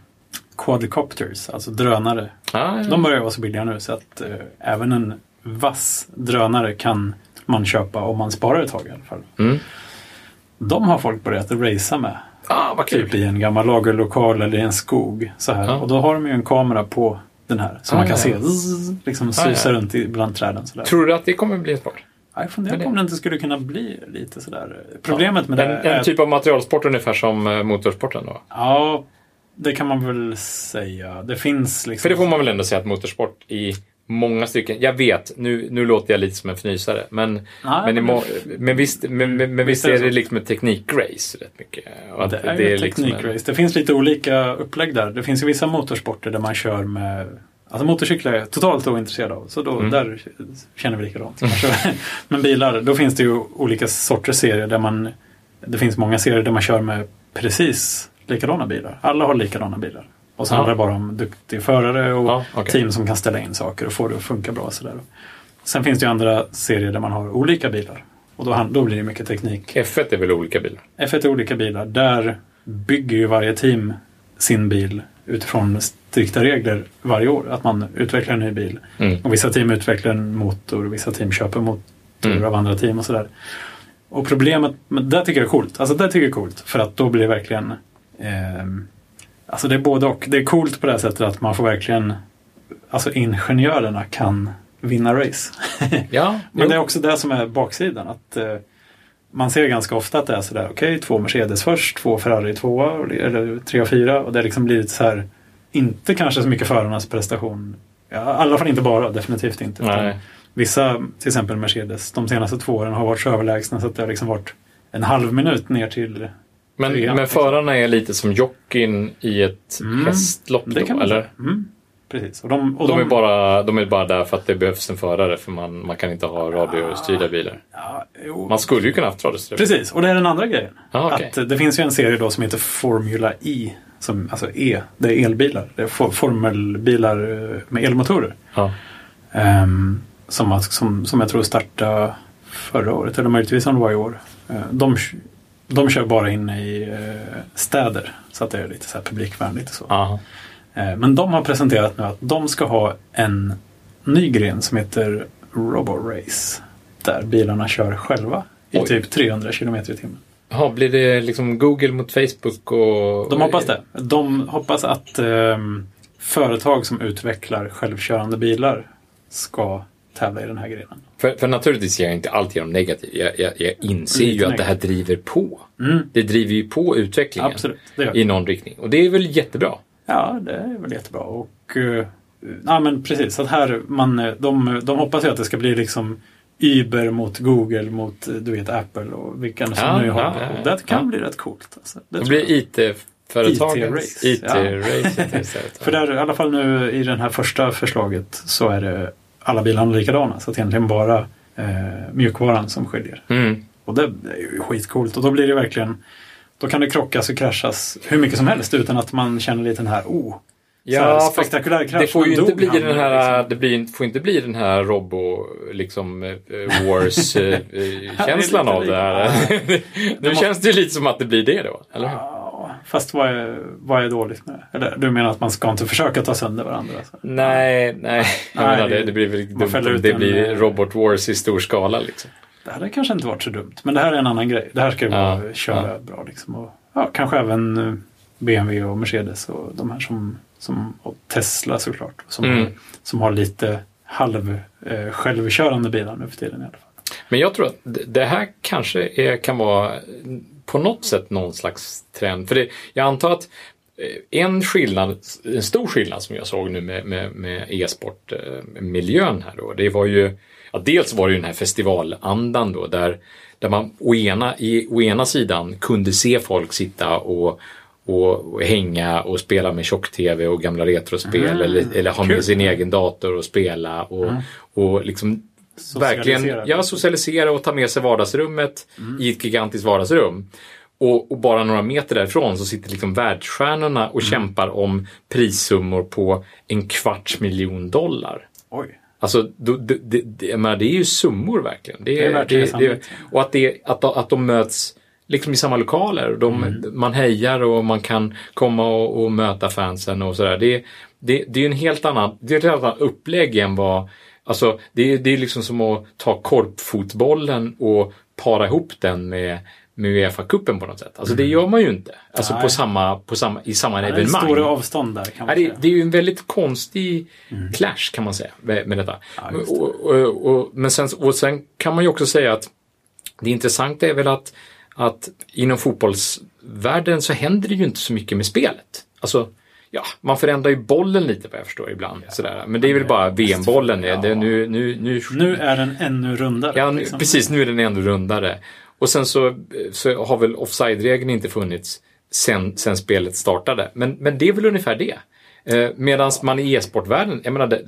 quadcopters, alltså drönare. Ja, ja. De börjar vara så billiga nu så att eh, även en vass drönare kan man köpa om man sparar ett tag i alla fall. Mm. De har folk börjat racea med. Ah, vad kul. Typ i en gammal lagerlokal eller i en skog. Så här. Ja. Och då har de ju en kamera på den här. Så Ah, man kan ja. se zzz, liksom Ah, susa runt i, bland träden. Sådär. Tror du att det kommer bli en sport? Ja, Jag funderar på det- om det inte skulle kunna bli lite sådär. Problemet med det En, är en typ av materialsport ungefär som eh, motorsporten då? Ja, det kan man väl säga. Det finns liksom... För det får man väl ändå säga att motorsport i många stycken, jag vet, nu, nu låter jag lite som en fnysare, men, Nej, men, men men visst, men, men, visst är det liksom ett teknikrace rätt mycket. Och Det är ju ett liksom en- teknikrace. Det finns lite olika upplägg där. Det finns ju vissa motorsporter där man kör med Alltså motorcyklar är jag totalt ointresserad av. Så då, Mm. där känner vi likadant. [laughs] Men bilar, då finns det ju olika sorters serier där man Det finns många serier där man kör med precis likadana bilar. Alla har likadana bilar. Och så Ja. handlar det bara om duktiga förare och Ja, okej. team som kan ställa in saker och få det att funka bra. Sådär. Sen finns det ju andra serier där man har olika bilar. Och då, då blir det mycket teknik. F1 är väl olika bilar? F1 är olika bilar. Där bygger ju varje team sin bil utifrån strikta regler varje år. Att man utvecklar en ny bil. Mm. Och vissa team utvecklar en motor, vissa team köper motorer Mm. av andra team och sådär. Och problemet, men det tycker jag är coolt. Alltså det tycker jag är coolt. För att då blir det verkligen ehm, Alltså det är både och. Det är coolt på det sättet att man får verkligen Alltså ingenjörerna kan vinna race. [laughs] Ja, Men det är också det som är baksidan. Att eh, Man ser ganska ofta att det är sådär, okej, två Mercedes först, två Ferrari tvåa, eller tre och fyra. Och det liksom blir lite så här, inte kanske så mycket förarnas prestation. Ja, I alla fall inte bara, definitivt inte. Nej. Vissa, till exempel Mercedes, de senaste två åren har varit så överlägsna så att det har liksom varit en halv minut ner till Men, trean, men förarna är lite som jockeyn i ett Mm. hästlopp då, eller? Mm, precis. Och de, och De, är bara, de är bara där för att det behövs en förare för man, man kan inte ha radiostyrda bilar. Ja, Man skulle ju kunna haft radiostyrda bilar. Precis, och det är den andra grejen. Ja, okej. att, eh, det finns ju en serie då som heter Formula E. Som, alltså E, det är elbilar. Det är for, formelbilar eh, med elmotorer. Ja. Ehm, som, som, som jag tror startade förra året, eller möjligtvis om det var i år. Eh, de, de kör bara inne i eh, städer. Så att det är lite så här publikvänligt och så. Aha. Eh, Men de har presenterat nu att de ska ha en ny gren som heter RoboRace. Där bilarna kör själva i Oj. typ 300 km i timmen. Jaha, blir det liksom Google mot Facebook och... De hoppas det. De hoppas att ehm, företag som utvecklar självkörande bilar ska tävla i den här grenen. För, för naturligtvis är jag inte alltid de negativ. Jag, jag, jag inser Lite ju att det här driver på. Mm, Det driver ju på utvecklingen absolut, i någon riktning. Och det är väl jättebra. Ja, det är väl jättebra. Och, eh, ja, men precis. Att här, man, eh, de, de hoppas ju att det ska bli liksom Uber mot Google mot eh, du vet Apple och vilka som Ja, nu ja, har. ja, ja. det kan Ja. bli rätt coolt. Alltså. Det Det blir IT-företagens IT-race, IT-race istället. [laughs] För där, i alla fall nu i det här första förslaget så är det alla bilarna likadana. Så att egentligen bara eh, mjukvaran som skiljer. Mm. Och det är ju skitcoolt. Och då blir det verkligen Då kan det krockas och kraschas hur mycket som helst utan att man känner lite den här oh, här Ja, spektakulär krasch. det får ju inte bli den här, liksom. det blir, får inte bli den här Robbo, liksom, eh, Wars-känslan [laughs] lite av det här. [laughs] nu måste- känns det ju lite som att det blir det då, eller hur? Ja, fast vad är, vad är dåligt med det? Eller du menar att man ska inte försöka ta sönder varandra? Alltså. Nej, nej. Jag Nej, menar, det, det- blir väl dumt om det en, blir eh, Robot Wars i stor skala liksom. Det hade kanske inte varit så dumt. Men det här är en annan grej. Det här ska ju Ja, köra bra. Liksom. Och, ja, kanske även eh, BMW och Mercedes och de här som, som och Tesla såklart. Som, Mm. som har lite halv eh, självkörande bilar nu för tiden i alla fall. Men jag tror att det här kanske är, kan vara på något sätt någon slags trend. För det, jag antar att eh, en skillnad, en stor skillnad som jag såg nu med, med, med e-sportmiljön här då, det var ju, ja, dels var det ju den här festivalandan då där, där man å ena, i, å ena sidan kunde se folk sitta och och, och hänga och spela med tjock-tv och gamla retrospel Mm. eller, eller ha med sin egen dator och spela och, och liksom verkligen ja, socialisera och ta med sig vardagsrummet i ett gigantiskt vardagsrum. Och, och bara några meter därifrån så sitter liksom världsstjärnorna och kämpar om prissummor på en kvarts miljon dollar. Oj. Alltså, det, det, det, menar, det är ju summor verkligen. Det, Det är verkligen det, och att, det, att, att de möts liksom i samma lokaler. De, Mm. Man hejar och man kan komma och, och möta fansen och sådär. Det, det, det är ju en helt annan, det är ett helt annat upplägg än vad Alltså det, är- det är liksom som att ta korpfotbollen och para ihop den med, med Uefa-cupen på något sätt. Alltså det gör man ju inte. Alltså Nej. på samma, på samma, i samma Det är evenemang. stora avstånd där kan Ja, man det, säga. det är ju en väldigt konstig clash kan man säga med, med detta. Mm. Ja, det. och, och, och, men sen, och sen kan man ju också säga att det intressanta är väl att, att inom fotbollsvärlden så händer det ju inte så mycket med spelet. Alltså, ja, man förändrar ju bollen lite vad jag förstår ibland. Sådär. Men det är väl bara VM-bollen. Det, det, nu, nu, nu, Nu är den ännu rundare. Ja, nu, liksom. precis. Nu är den ändå rundare. Och sen så, så har väl offside-regeln inte funnits sen, sen spelet startade. Men, men det är väl ungefär det. Eh, Medan man i e-sportvärlden, jag menar, det-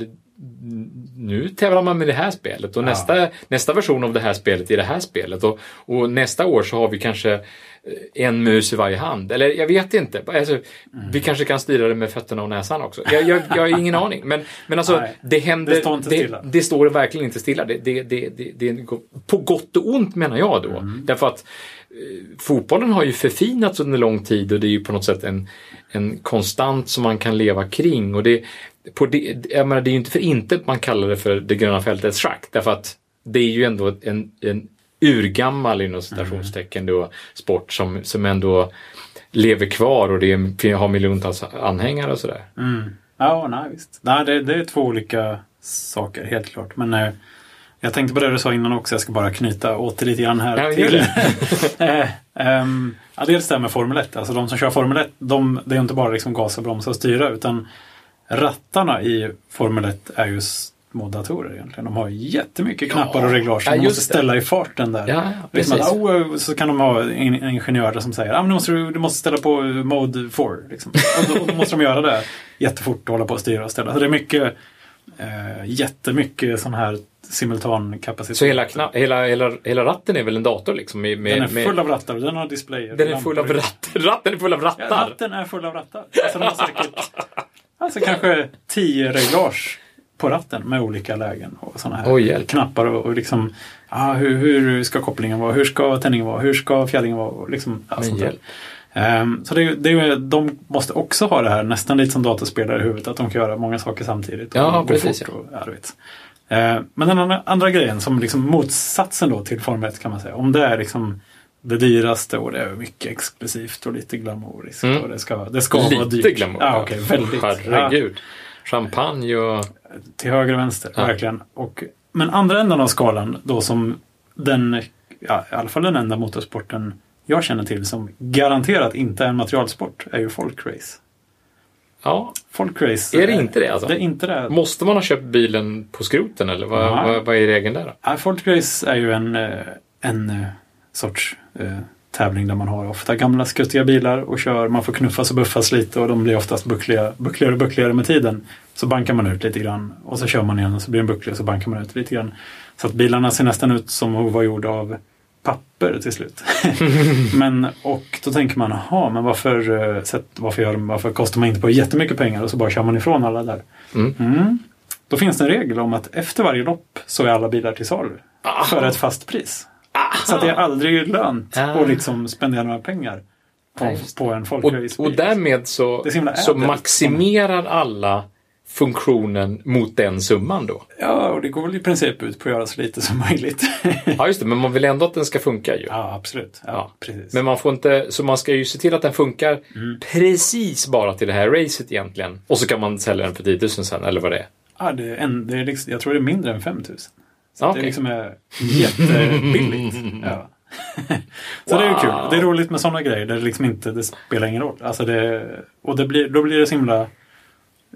nu tävlar man med det här spelet och nästa, nästa version av det här spelet är det här spelet. Och, och nästa år så har vi kanske eh, en mus i varje hand. Eller jag vet inte. Alltså, Mm. Vi kanske kan styra det med fötterna och näsan också. Jag, jag, jag har ingen [laughs] aning. Men, men alltså, Nej, det händer... det står inte stilla. Det, det står verkligen inte stilla. Det, det, det, det, det, på gott och ont menar jag då. Mm. Därför att eh, fotbollen har ju förfinats under lång tid och det är ju på något sätt en, en konstant som man kan leva kring. Och det, på det, jag menar, det är ju inte för inte man kallar det för det gröna fältets schack. Därför att det är ju ändå en, en urgammal inom citationstecken då, sport som, som ändå lever kvar och det är, har miljontals anhängare och sådär. Mm. Ja, nej visst. Nej, det, det är två olika saker, helt klart. Men eh, jag tänkte på det du sa innan också. Jag ska bara knyta åter lite grann här. Ja, till, [laughs] eh, ehm, ja, dels det här med Formel 1. Alltså de som kör Formel 1, de, det är inte bara liksom gasa, bromsa och styra. Utan rattarna i Formel 1 är ju små datorer egentligen. De har jättemycket knappar och reglage som Ja, de måste det. ställa i farten där. Ja, ja, Liksom att, oh, så kan de ha in- ingenjörer som säger att ah, men du, måste, du måste ställa på mode 4. Liksom. Och, då, då måste de göra det jättefort och hålla på och styra och ställa. Så det är mycket, eh, jättemycket sån här simultankapacitet. Så hela, kna- hela, hela, hela ratten är väl en dator liksom? Med, med, den är med, full av rattar och den har displayer. den är full av rattar. [laughs] Ratten är full av Ja, rattar. ratten är full av rattar. Alltså, den har säkert alltså, kanske tio reglage på ratten med olika lägen och såna här hjälp. knappar och, och liksom ah, hur, hur ska kopplingen vara? Hur ska tändningen vara? Hur ska fjädringen vara? Och Liksom, där. hjälp. Ehm, så det, det, de måste också ha det här nästan lite som dataspelare i huvudet. Att de kan göra många saker samtidigt. och Ja, precis, Och, ja. Ehm, men den andra, andra grejen som liksom motsatsen då till Formel 1 kan man säga. Om det är liksom det dyraste och det är mycket exklusivt och lite glamouriskt. Mm. Och det ska, det ska vara dyrt. Lite glamour. Ja, okej, väldigt. Herregud. Champagne och... Ja, till höger och vänster, Ja. verkligen. Och, men andra änden av skalan då som den, ja, i alla fall den enda motorsporten jag känner till som garanterat inte är en materialsport är ju folkrace. Ja, Folkrace. Är det inte det, alltså? Det är inte det. måste man ha köpt bilen på skroten eller vad, vad, vad är regeln där då? Ja, folkrace är ju en, eh, en eh, sorts eh, tävling där man har ofta gamla skuttiga bilar och kör. Man får knuffas och buffas lite och de blir oftast buckliga, buckligare och buckligare med tiden. Så bankar man ut lite grann och så kör man igen och så blir den bucklig och så bankar man ut lite grann. Så att bilarna ser nästan ut som att vara gjorda av papper till slut. [laughs] men, och då tänker man, jaha, men varför, eh, varför, gör varför kostar man inte på jättemycket pengar och så bara kör man ifrån alla där? Mm. Mm. Då finns det en regel om att efter varje lopp så är alla bilar till salu. Ah. För ett fast pris. Så att det är aldrig lönt Ah. att liksom spendera några pengar på, Nej, på en Och, folkracebil. och därmed så, så så maximerar alla funktionen mot den summan då. Ja, och det går väl i princip ut på att göra så lite som möjligt. Ja, just det, men man vill ändå att den ska funka ju. ja, absolut. Ja, Ja. precis. Men man får inte, så man ska ju se till att den funkar Mm. precis bara till det här racet egentligen. Och så kan man sälja den för 10 000 sen, eller vad det är. ja, det är en, det är liksom, jag tror det är mindre än 5000. Så Ja, att det liksom är jättebilligt. [laughs] ja. Så det är ju kul. Wow. Det är roligt med sådana grejer där det liksom inte det spelar ingen roll. Alltså det, och det blir, då blir det så himla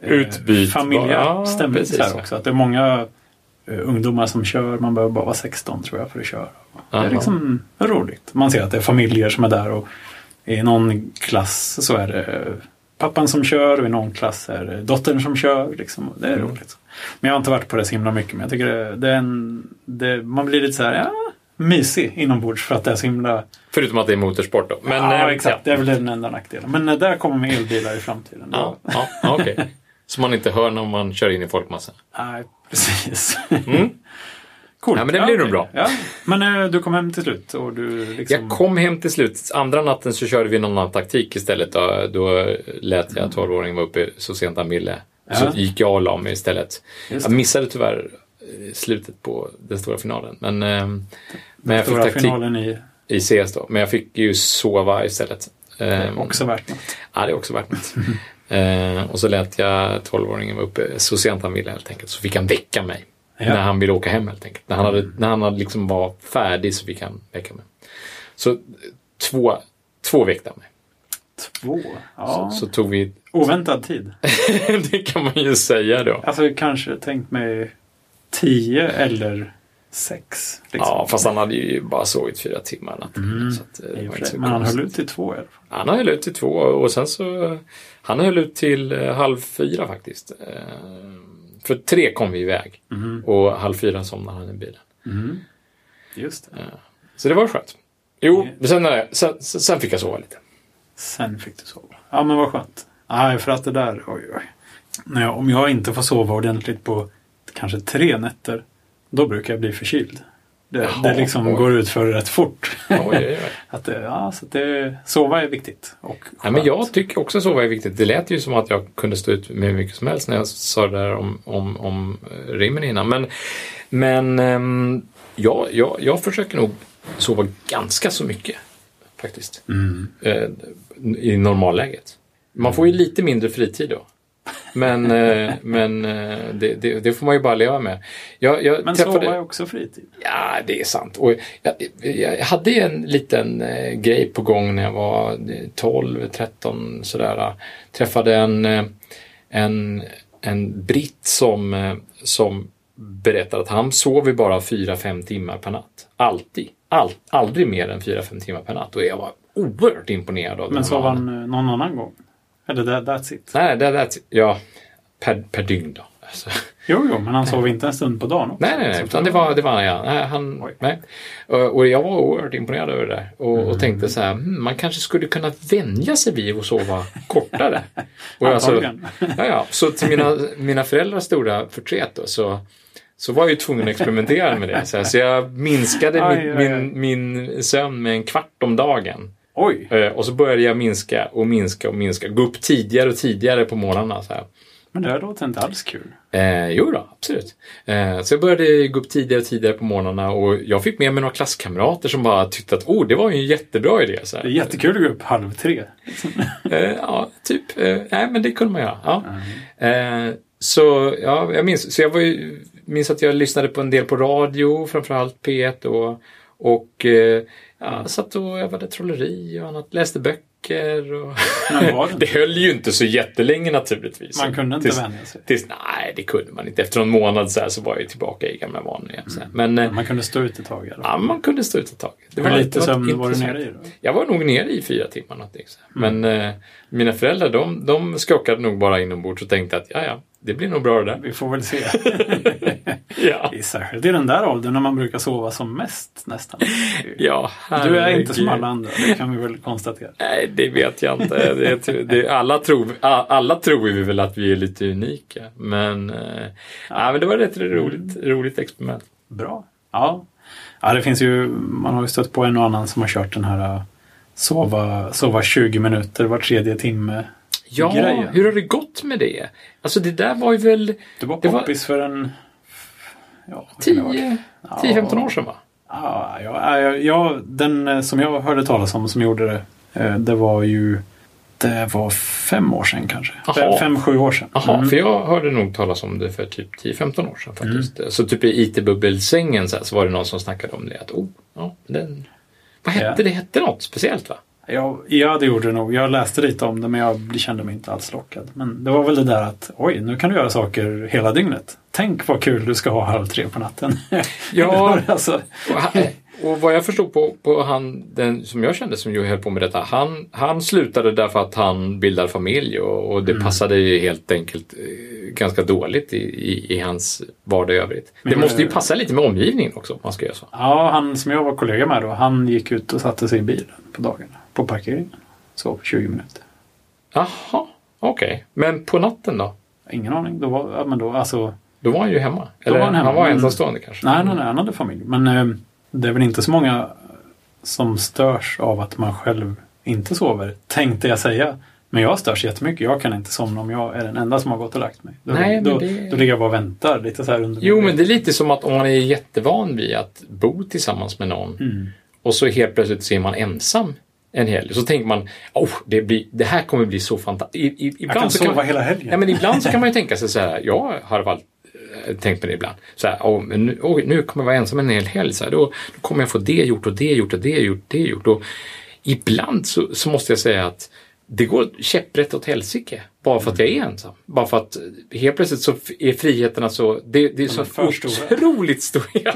eh, familjär Ja, precis. också. Att det är många eh, ungdomar som kör. Man behöver bara vara 16 tror jag för att köra. Det är liksom roligt. Man ser att det är familjer som är där och i någon klass så är det pappan som kör och i någon klass är det dottern som kör. Liksom. Det är Mm. roligt. Men jag har inte varit på det så himla mycket. Men jag tycker det, det är en, det, man blir lite så här, ja, mysig inombords för att det är så himla... Förutom att det är motorsport då. Men, ja, eh, exakt. Det är väl den enda nackdelen. Men eh, där kommer med elbilar i framtiden. Ja, ja, ja okej. [laughs] Så man inte hör när man kör in i folkmassan. Nej, precis. Mm. Coolt. Ja, men det blir nog bra. Ja. Men eh, du kom hem till slut och du liksom... Jag kom hem till slut. Andra natten så körde vi någon annan taktik istället. Då, då lät jag 12-åringen vara uppe så sent han ville. Och Så Ja. gick jag och la mig istället. Jag missade tyvärr eh, slutet på den stora finalen. Men, eh, men jag fick Stora taktik finalen i... i CS då. Men jag fick ju sova istället. Det är Eh, också värt något. Ja, det är också värt något. [laughs] eh, och så lät jag 12-åringen vara uppe så sent han ville helt enkelt. Så fick han väcka mig. Ja. Mm. När han ville åka hem helt enkelt. När han, hade, när han hade liksom var färdig så fick han väcka mig. Så eh, två, två väckte han mig. Två? Ja. Så, så tog vi, Oväntad tid. [laughs] det kan man ju säga då. Alltså kanske tänkt mig tio eller sex. Liksom. Ja, fast han hade ju bara sovit fyra timmar natten. Så att, eh, det så Men han höll ut till två i alla fall. Han höll ut till två och sen så Han höll ut till eh, halv fyra faktiskt. Eh, För tre kom vi iväg Mhm. och halv fyra somnade han i bilen. Mm. Just det. Så det var skönt. Jo, men sen, eh, sen, sen fick jag sova lite. Sen fick du sova. Ja men vad skönt. Nej för att det där, oj oj. Jag, om jag inte får sova ordentligt på kanske tre nätter. Då brukar jag bli förkyld. Det, det liksom går ut för rätt fort. Oj, oj, oj. [laughs] att det, ja, så det, sova är viktigt. Och Ja, men jag tycker också att sova är viktigt. Det lät ju som att jag kunde stå ut med hur mycket som helst när jag sa det där om, om, om eh, rimmen innan. Men, men ehm, ja, jag, jag försöker nog sova ganska så mycket faktiskt. Mm. eh, i normalläget. Man får ju lite mindre fritid då. Men, eh, men eh, det, det, det får man ju bara leva med. Jag, jag Men träffade... sova är också fritid. Ja, det är sant. Och jag, jag hade en liten eh, grej på gång när jag var eh, 12, 13 sådär. Träffade en, en, en britt som, som berättade att han sov ju bara 4-5 timmar per natt. Alltid. All, aldrig mer än 4-5 timmar per natt. Och jag var oerhört imponerad av Men sov han någon annan gång? Eller that, that's it? Nej, det, det, ja, per, per dygn då. Alltså. Jo, jo, men han sov inte en stund på dagen också. Nej, nej, nej. Utan det var, det var ja, nej, han, Oj. nej. Och, jag var oerhört imponerad över det där. Och, Mm. och tänkte så här, hmm, man kanske skulle kunna vänja sig vid att sova kortare. och jag, så, Antagligen. ja, ja, så till mina, mina föräldrars stora förtret då, så, så var jag ju tvungen att experimentera med det. Så, här, så jag minskade Aj, min, aj, aj. min, min sömn med en kvart om dagen. Oj! Eh, Och så började jag minska och minska och minska. Gå upp tidigare och tidigare på morgnarna. Så här. Men det här låter inte alls kul. Eh, jo då, absolut. Eh, så jag började gå upp tidigare och tidigare på morgnarna och jag fick med mig några klasskamrater som bara tyckte att oh, det var ju en jättebra idé. Så här. Det är jättekul att gå upp halv tre. Eh, ja, typ. Eh, nej, men det kunde man göra. Ja. Eh, så ja, jag minns, så jag var ju, minns att jag lyssnade på en del på radio, framförallt P1 och, och ja, satt och övade trolleri och annat, läste böcker. Och Men var det [laughs] det höll ju inte så jättelänge naturligtvis. Man kunde inte Tills- vänja sig. Tills, nej, det kunde man inte. Efter någon månad så, här, så var jag tillbaka i gamla vanor igen. så här. Men eh, Man kunde stå ut ett tag ja, man kunde stå ut ett tag. Det Hur det lite sömn var du nere i då? Jag var nog nere i fyra timmar någonting. Mm. Men eh, mina föräldrar de, de skockade nog bara inombords och tänkte att ja, ja, det blir nog bra det där. Vi får väl se. [laughs] Ja, Särskilt i den där åldern när man brukar sova som mest nästan. ja Du är inte som alla andra, det kan vi väl konstatera. Nej, det vet jag inte. Det, det, alla, tror, alla tror vi väl att vi är lite unika. Men, eh, ja, men det var ett roligt, roligt experiment. Bra. Ja. ja, det finns ju, man har ju stött på en och annan som har kört den här äh, sova, sova 20 minuter var tredje timme. Ja, grejen. hur har det gått med det? Alltså det där var ju väl Det var Det var- poppis för en... Ja, vad kan det ha varit? 10 Ja. 10-15 år sedan va? Ja, ja, ja, ja, den eh, som jag hörde talas om som gjorde det, eh, det var ju det var fem år sedan kanske. Jaha. Fem, sju år sedan. Jaha, Mm. för jag hörde nog talas om det för typ 10-15 år sedan faktiskt. Så typ i IT-bubbelsängen så, så var det någon som snackade om det. Att, oh, ja, den, Vad hette Ja. det? hette något speciellt va? Jag, ja, det gjorde det nog. Jag läste lite om det men jag kände mig inte alls lockad. Men det var väl det där att oj, nu kan du göra saker hela dygnet. Tänk vad kul du ska ha halv tre på natten. [laughs] Ja. [laughs] alltså, Och, han, och vad jag förstod på, på han, den som jag kände som ju höll på med detta, han, han slutade därför att han bildade familj och, och det passade ju helt enkelt eh, ganska dåligt i, i, i hans vardag i övrigt. Men, det måste ju eh, passa lite med omgivningen också om man ska göra så. ja, han som jag var kollega med då, han gick ut och satte sig i bilen på dagarna. På parkeringen. Sov 20 minuter. Jaha, okej. Men på natten då? Ingen aning. Då var, men då, alltså, Då var han ju hemma. Eller var han hemma, han var men- ensamstående kanske? nej, nej, nej, han hade familj. Men eh, det är väl inte så många som störs av att man själv inte sover, tänkte jag säga. Men jag störs jättemycket. Jag kan inte somna om jag är den enda som har gått och lagt mig. Då, Nej, då, det- då ligger jag bara och väntar lite så här under Jo, men det är lite som att om man är jättevan vid att bo tillsammans med någon Mm. och så helt plötsligt så är man ensam en helg. Så tänker man, oh, det, blir, det här kommer bli så fantastiskt. Jag kan så sova man, hela helgen. Ja, men ibland så kan man ju [laughs] tänka sig så här, jag har eh, tänkt på det ibland. Så här, oh, nu, oj, nu kommer jag vara ensam en hel helg. Så här, då, då kommer jag få det gjort och det gjort och det gjort det gjort. Och ibland så, så måste jag säga att det går käpprätt åt helsike. Bara för att jag är ensam. Bara för att eh, helt plötsligt så är friheterna så... Det, det är så otroligt stora. [laughs]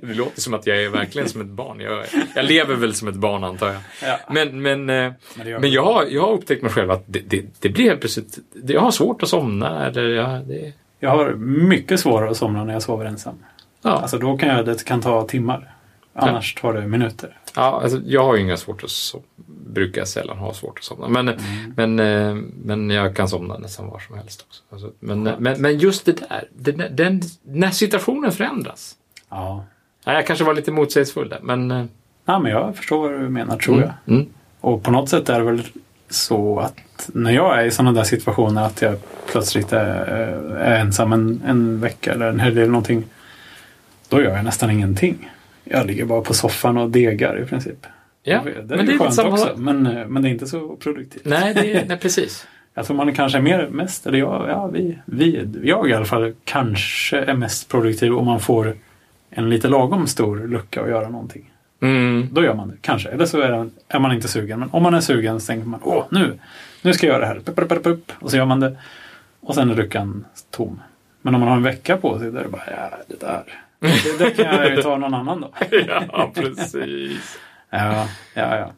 det låter som att jag är verkligen som ett barn. Jag, jag lever väl som ett barn antar jag. Ja. Men, men, eh, Men jag, har, jag har upptäckt mig själv att det, det, det blir helt plötsligt... Jag har svårt att somna. Eller, ja, det, Jag har mycket svårare att somna när jag sover ensam. ja. Alltså då kan jag, det kan ta timmar. Annars tar det minuter. Ja, alltså, jag har ju inga svårt att somna. Brukar sällan ha svårt att somna. Men, men, eh, men jag kan somna nästan var som helst också. Alltså, men, men, men just det där, den, den, när situationen förändras. Ja. Ja, jag kanske var lite motsägelsefull där, men... eh, ja, men jag förstår vad du menar tror jag. Mm. Och på något sätt är det väl så att när jag är i sådana där situationer att jag plötsligt är, är ensam en, en vecka eller en helg eller någonting. Då gör jag nästan ingenting. Jag ligger bara på soffan och degar i princip. Ja, det är men det är skönt samma också. Men, men det är inte så produktivt. Nej, det är, [laughs] nej, precis. Jag tror man kanske är mer, mest, eller jag, ja, vi, vi, jag i alla fall, kanske är mest produktiv om man får en lite lagom stor lucka att göra någonting. Mm. Då gör man det, kanske. Eller så är, det- är man inte sugen. Men om man är sugen så tänker man, åh, nu, nu ska jag göra det här. Pup, pup, pup, pup. Och så gör man det. Och sen är luckan tom. Men om man har en vecka på sig, då är det bara, ja, det där. Det, det kan jag ju ta någon annan då. [laughs] Ja, precis. [laughs] Ja, ja, ja.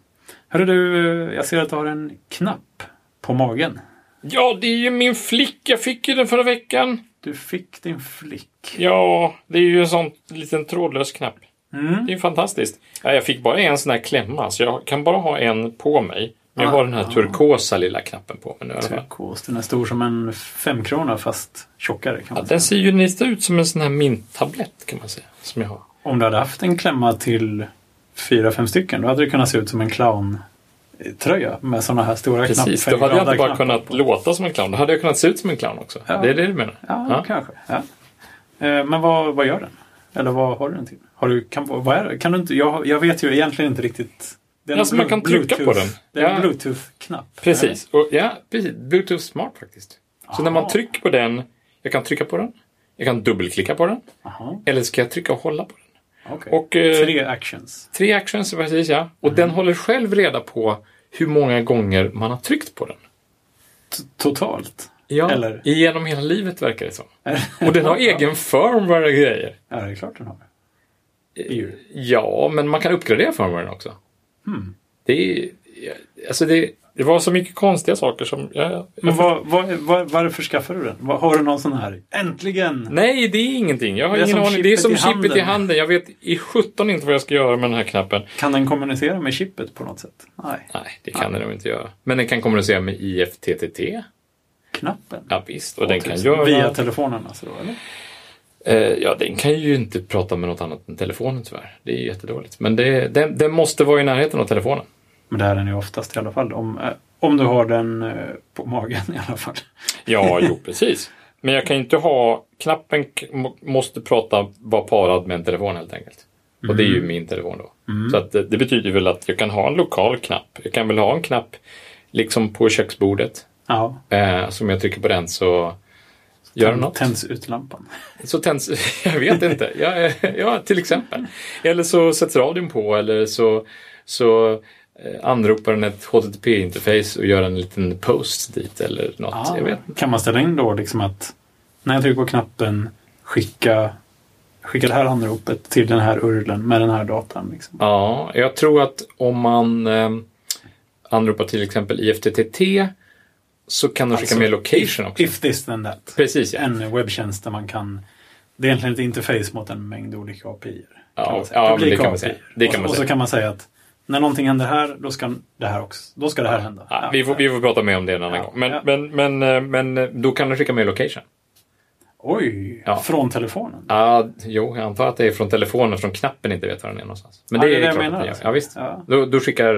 Hörru du, jag ser att du har en knapp på magen. Ja, det är ju min flick. Jag fick ju den förra veckan. Du fick din flick. Ja, det är ju en sån liten trådlös knapp. Mm. Det är fantastiskt. Ja, jag fick bara en sån här klämma, så jag kan bara ha en på mig. Men jag har den här turkosa lilla knappen på mig nu. Turkos, den är stor som en femkrona fast tjockare kan Ja, man den säga. ser ju lite ut som en sån här minttablett kan man säga. Som jag har. Om du hade haft en klämma till fyra, fem stycken då hade det kunnat se ut som en clowntröja med sådana här stora Precis, då knappar. hade jag inte bara knappar kunnat på. låta som en clown. Då hade jag kunnat se ut som en clown också. Ja. Det är det du menar? Ja, kanske. Ja. Eh, Men vad, vad gör den? Eller vad har du den till? Har du, kan, vad är? Kan du inte, jag, jag vet ju egentligen inte riktigt. Det är en Alltså, man kan trycka på den. Det är en Ja. Bluetooth-knapp. Precis. Och, ja, precis. Bluetooth Smart faktiskt. Så när man Aha. trycker på den, jag kan trycka på den, jag kan dubbelklicka på den, Jaha, eller ska jag trycka och hålla på den? okej. Och, eh, Tre actions. Tre actions, precis ja. Och den håller själv reda på hur många gånger man har tryckt på den. T- Totalt? Ja, Eller? genom hela livet verkar det som. Och den har [laughs] egen firmware och grejer. Ja, det är klart den har. Är ju- Ja, men man kan uppgradera firmwaren också. Hmm. Det är... Alltså det, det var så mycket konstiga saker som... Jag, Men vad, vad, vad, varför skaffar du den? Har du någon sån här? Äntligen! Nej, det är ingenting. Jag har Det är ingen som aning. Det är som i chippet i handen. handen. Jag vet i 17 inte vad jag ska göra med den här knappen. Kan den kommunicera med chippet på något sätt? Nej. Nej, det kan den nog inte göra. Men den kan kommunicera med IFTTT. Knappen? Ja, visst. Och den kan göra... Via telefonen alltså då, eller? Eh, ja, den kan ju inte prata med något annat än telefonen tyvärr. Det är jättedåligt. Men det, den, den måste vara i närheten av telefonen. Men det är den ju oftast i alla fall. Om, eh, om du har den eh, på magen i alla fall. Ja, [laughs] jo, precis. Men jag kan inte ha... Knappen måste prata, vara parad med en telefon helt enkelt. Och det är ju min telefon då. Så att det, det betyder väl att jag kan ha en lokal knapp. Jag kan väl ha en knapp liksom på köksbordet. Ja, Eh, som jag trycker på den så, göra något. Tänds ut lampan. [laughs] Så tänds, [laughs] jag vet inte. Ja, [laughs] ja, till exempel. Eller så sätts radion på eller så, så eh, anropar den ett HTTP-interface och gör en liten post dit eller något. Ah, jag vet. Kan man ställa in då liksom att när jag trycker på knappen skicka, skicka det här anropet till den här urlen med den här datan? Liksom. Ja, jag tror att om man eh, anropar till exempel IFTTT så kan skicka Alltså, med location också. If this then that. Precis, ja. En webbtjänst där man kan det är egentligen ett interface mot en mängd olika API. Ja, ja, det kan man säga. Det kan och, man och så säga. kan man säga att när någonting händer här, då ska det här också. Då ska det här hända. Ja, vi, får, vi får prata mer om det en annan gång. Men, men, men, eh, men eh, då kan de skicka med location. Oj, Ja. från telefonen. Ja, jo, jag antar att det är från telefonen, från knappen inte vet var den är någonstans. Men Ja, det, det är det jag menar den alltså. Ja, visst. Ja. Då, då, skickar,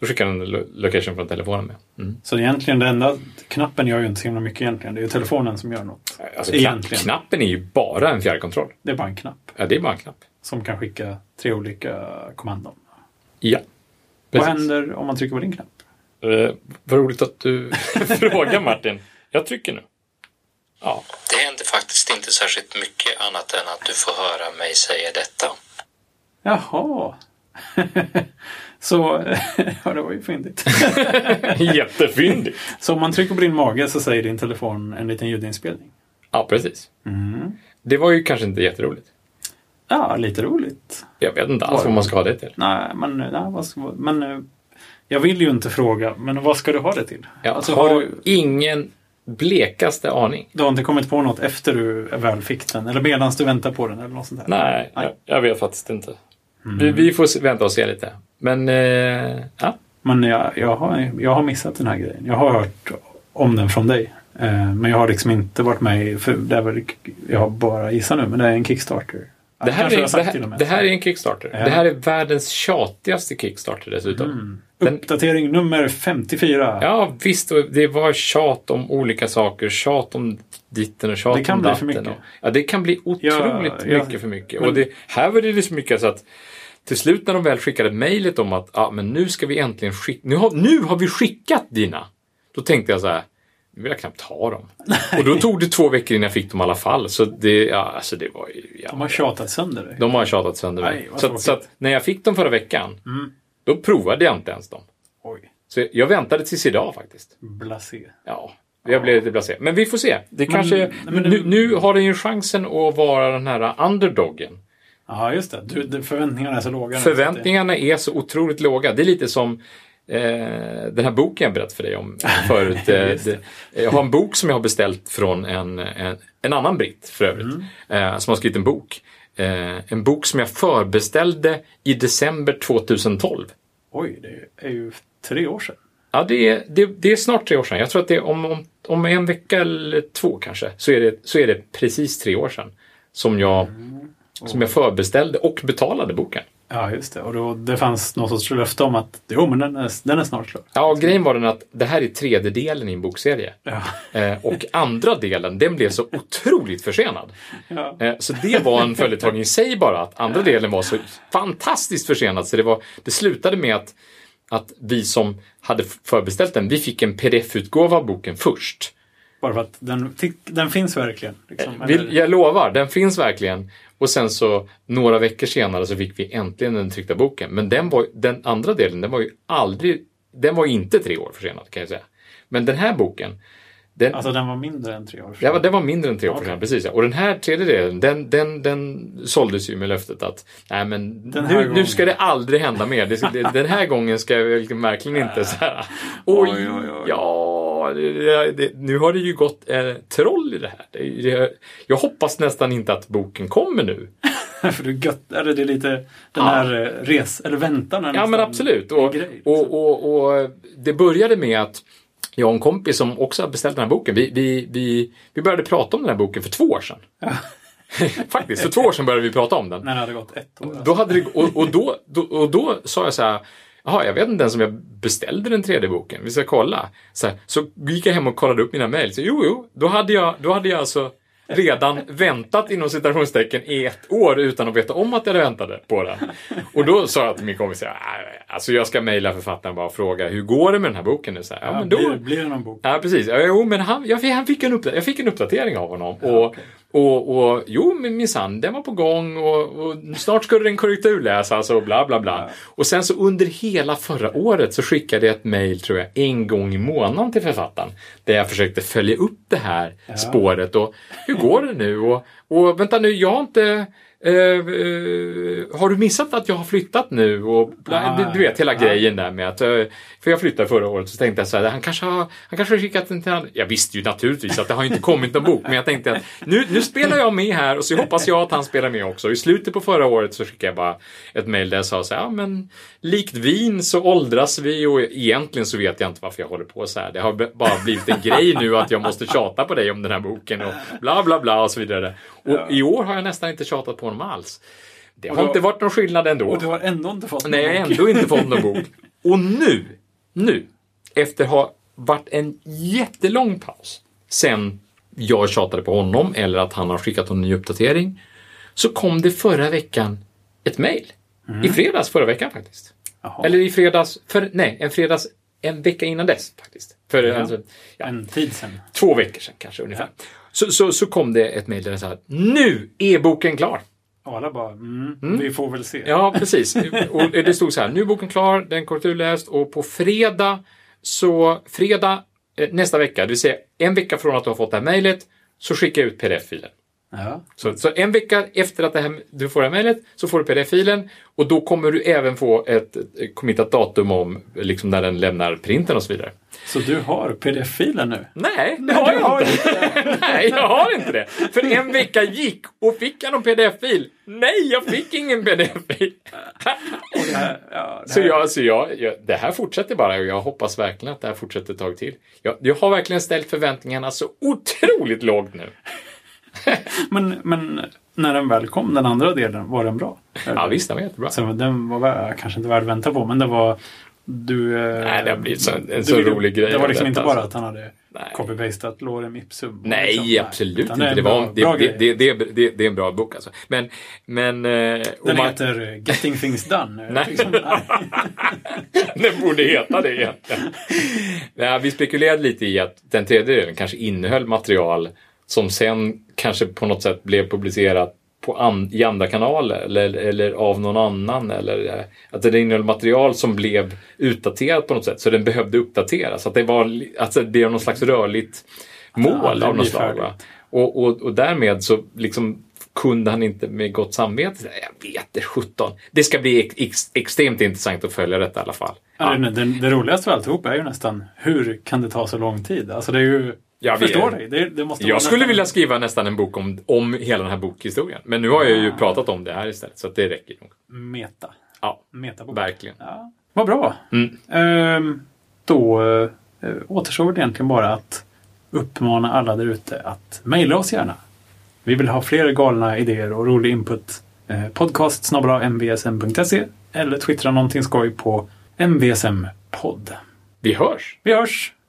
då skickar den lo- location från telefonen med. Mm. Så egentligen det enda, knappen gör ju inte så himla mycket egentligen. Det är ju telefonen som gör något. Alltså, egentligen. knappen är ju bara en fjärrkontroll. Det är bara en knapp Ja, det är bara en knapp. som kan skicka tre olika kommandon. Ja. Vad Precis. händer om man trycker på din knapp? Eh, vad roligt att du [laughs] frågar Martin. Jag trycker nu. Ja. Det händer faktiskt inte särskilt mycket annat än att du får höra mig säga detta. Jaha. [laughs] så, [laughs] ja det var ju fyndigt. [laughs] Jättefyndigt. så om man trycker på din mage så säger din telefon en liten ljudinspelning. Ja, precis. Mm. Det var ju kanske inte jätteroligt. Ja, lite roligt. Jag vet inte alls vad man ska ha det till. Nej, men, nej, vad ska, men eh, jag vill ju inte fråga, men vad ska du ha det till? Jag Alltså, har har du, ingen blekaste aning. du har inte kommit på något efter du väl fick den? Eller medan du väntar på den? Eller något sånt där? Nej, Jag, jag vet faktiskt inte. Vi, vi får vänta och se lite. Men, eh, ja. Men jag, jag, har, jag har missat den här grejen. Jag har hört om den från dig. Eh, men jag har liksom inte varit med i, för det är väl, jag har bara gissat nu, men det är en Kickstarter. Det här, är, det, här, det här är en Kickstarter. Ja. Det här är världens tjatigaste Kickstarter dessutom. Mm. Den- Uppdatering nummer 54. Ja, visst. Och det var tjat om olika saker. Tjat om ditten och tjat Det kan om bli datten. för mycket. Och, ja, det kan bli otroligt Ja, ja. mycket för mycket. Men- Och det, här var det så mycket så att till slut när de väl skickade mejlet om att ah, men nu ska vi äntligen skicka... Nu har, nu har vi skickat dina! Då tänkte jag så här, nu vill jag knappt ha dem. Och då tog det två veckor innan jag fick dem i alla fall. Så det, ja, alltså det var. Ja, De har tjatat sönder dig. de har tjatat sönder mig. Nej, så, att- så att när jag fick dem förra veckan, Mm. Då provade jag inte ens dem. Oj, Så jag väntade tills idag faktiskt. blasé. Ja, jag blev lite blasé. Men vi får se. Det kanske, men det- nu, nu har den ju chansen att vara den här underdogen. Ja, just det. Du, det. Förväntningarna är så låga. Förväntningarna är så otroligt låga. Det är lite som eh, den här boken jag berättade för dig om förut. [laughs] Eh, det. det, jag har en bok som jag har beställt från en, en, en annan britt för övrigt. Mm. Eh, som har skrivit en bok. Eh, en bok som jag förbeställde i december 2012. Så det, oj, det är ju tre år sedan. Ja, det är, det, det är snart tre år sedan. Jag tror att det är om, om, om en vecka eller två kanske, så är, det, så är det precis tre år sedan som jag, som jag förbeställde och betalade boken. Ja, just det. Och då, det fanns någon sorts löfte om att jo, men den är, den är snart klar. Ja, och grejen var den att det här är tredje delen i en bokserie. Ja. [laughs] Eh, och andra delen, den blev så otroligt försenad. Ja. Eh, så det var en följetong i sig bara, att andra delen var så fantastiskt försenad. Så det, var, det slutade med att, att vi som hade förbeställt den, vi fick en pdf-utgåva av boken först. Bara för att den, den finns verkligen. Liksom, eller- jag lovar, den finns verkligen. Och sen så några veckor senare så fick vi äntligen den tryckta boken. Men den, var, den andra delen, den var ju aldrig, den var inte tre år försenad kan jag säga. Men den här boken, den, Alltså den var mindre än tre år Ja, den var mindre än tre år Okej. försenad, precis. Ja. Och den här tredje delen, den, den, den såldes ju med löftet att nej men nu, nu ska det aldrig hända mer. Den här gången ska jag verkligen- verkligen inte så här. [laughs] Oj, Oj, oj, oj. ja, det, det, det, nu har det ju gått eh, troll i det här. Det, det, jag hoppas nästan inte att boken kommer nu. [laughs] för du gött, eller det är lite den Ja. här eh, res, eller väntan är Ja men absolut. Och, grej, liksom. och, och, och det började med att jag och en kompis som också har beställt den här boken, vi, vi, vi, vi började prata om den här boken för två år sedan. [laughs] Faktiskt, för två år sedan började vi prata om den. När det hade gått ett år. Då hade det, och, och, då, då, och då sa jag så här, jaha, jag vet inte ens om jag beställde den tredje boken, vi ska kolla. Så, här, så gick jag hem och kollade upp mina mejl. Jo, jo, då hade jag, då hade jag alltså redan väntat inom citationstecken i ett år utan att veta om att jag väntade på den. Och då sa jag till min kompis, "Ja, alltså jag ska mejla författaren bara och fråga hur går det med den här boken nu? Så här, ja, Ja, men då, blir, blir det någon bok? Ja, precis. Ja, Jo, men han, jag, fick- han fick en uppda- jag fick en uppdatering av honom. och, och, och jo, minsann, den var på gång och, och snart skulle den korrekturläsas och bla bla bla. Och sen så under hela förra året så skickade jag ett mejl, tror jag, en gång i månaden till författaren. Där jag försökte följa upp det här spåret och hur går det nu? Och, och vänta nu, jag har inte... eh, eh, har du missat att jag har flyttat nu? Och bla, Ah, du, vet hela ja. grejen där med att... eh, För jag flyttade förra året så tänkte jag så här, han kanske har, han kanske har skickat den till en- Jag visste ju naturligtvis att det har inte kommit någon bok, men jag tänkte att nu, nu spelar jag med här och så hoppas jag att han spelar med också. I slutet på förra året så skickade jag bara ett mejl där jag sa så här, ja men likt vin så åldras vi och egentligen så vet jag inte varför jag håller på så här. Det har bara blivit en grej nu att jag måste tjata på dig om den här boken och bla bla bla och så vidare. Och i år har jag nästan inte tjatat på honom alls. Det har då- inte varit någon skillnad ändå. Och du har ändå inte fått Nej, jag någon har ändå inte fått någon bok. [laughs] Och nu, nu, efter att ha varit en jättelång paus sen jag tjatade på honom eller att han har skickat en ny uppdatering, så kom det förra veckan ett mejl. I fredags förra veckan faktiskt. Jaha. Eller i fredags, för, nej, en fredags, en vecka innan dess faktiskt. För Ja. alltså, ja, En tid sen. två veckor sedan kanske ungefär. Så, så, så kom det ett mejl där det sa nu är boken klar. Alla bara, mm, vi får väl se. Ja, precis. Och det stod så här, nu är boken klar, den är korrekturläst och på fredag, så fredag eh, nästa vecka, det vill säga en vecka från att du har fått det här mejlet, så skickar jag ut pdf-filen. Ja. Så, så en vecka efter att det här, du får det här mejlet så får du pdf-filen och då kommer du även få ett, ett committat datum om liksom när den lämnar printen och så vidare. Så du har pdf-filen nu? Nej, det har jag har inte. [laughs] Nej, jag har inte det. För en vecka gick och fick jag någon pdf-fil? Nej, jag fick ingen pdf-fil. Ja, Så, jag, så jag, jag, det här fortsätter bara och jag hoppas verkligen att det här fortsätter ett tag till. Jag, jag har verkligen ställt förväntningarna så otroligt lågt nu. [laughs] men, men när den väl kom, den andra delen, var den bra? Ja, visst, den var jättebra. Så den var kanske inte värd att vänta på, men det var... Du, eh, Nej, det har blivit så- en du så ville- rolig grej Det var liksom inte bara alltså. att han hade Nej. copy-pastat lorem ipsum. Nej, Liksom, absolut Utan inte. Det, en var, bra- det, det, det, det, det, är en bra bok alltså. Men, men... eh, Den man- heter eh, Getting Things Done. Nej. Liksom. [laughs] Den borde heta det egentligen. [laughs] Nej, vi spekulerade lite i att den tredje delen kanske innehöll material som sen kanske på något sätt blev publicerat på an, i andra kanaler eller, eller av någon annan. Eller eh, att det innehöll material som blev utdaterat på något sätt så den behövde uppdateras. Att det var alltså, det är någon slags rörligt mål av något slag. Och, och, och därmed så liksom kunde han inte med gott samvete säga, jag vet det 17. Det ska bli ex, ex, extremt intressant att följa detta i alla fall. Ja. Det, det, det roligaste av alltihop är ju nästan hur kan det ta så lång tid? Alltså det är ju... Ja, jag förstår dig. Det, det måste Jag skulle nästan- vilja skriva nästan en bok om, om hela den här bokhistorien. Men nu har jag ju Ah. pratat om det här istället, så det räcker nog. Meta. Ja, Meta på verkligen. Ja, vad bra. Mm. Ehm, då eh, återstår det egentligen bara att uppmana alla där ute att mejla oss gärna. Vi vill ha fler galna idéer och rolig input. Eh, podcast mvsm.se eller twittra någonting skoj på mvsm-podd. Vi hörs! Vi hörs!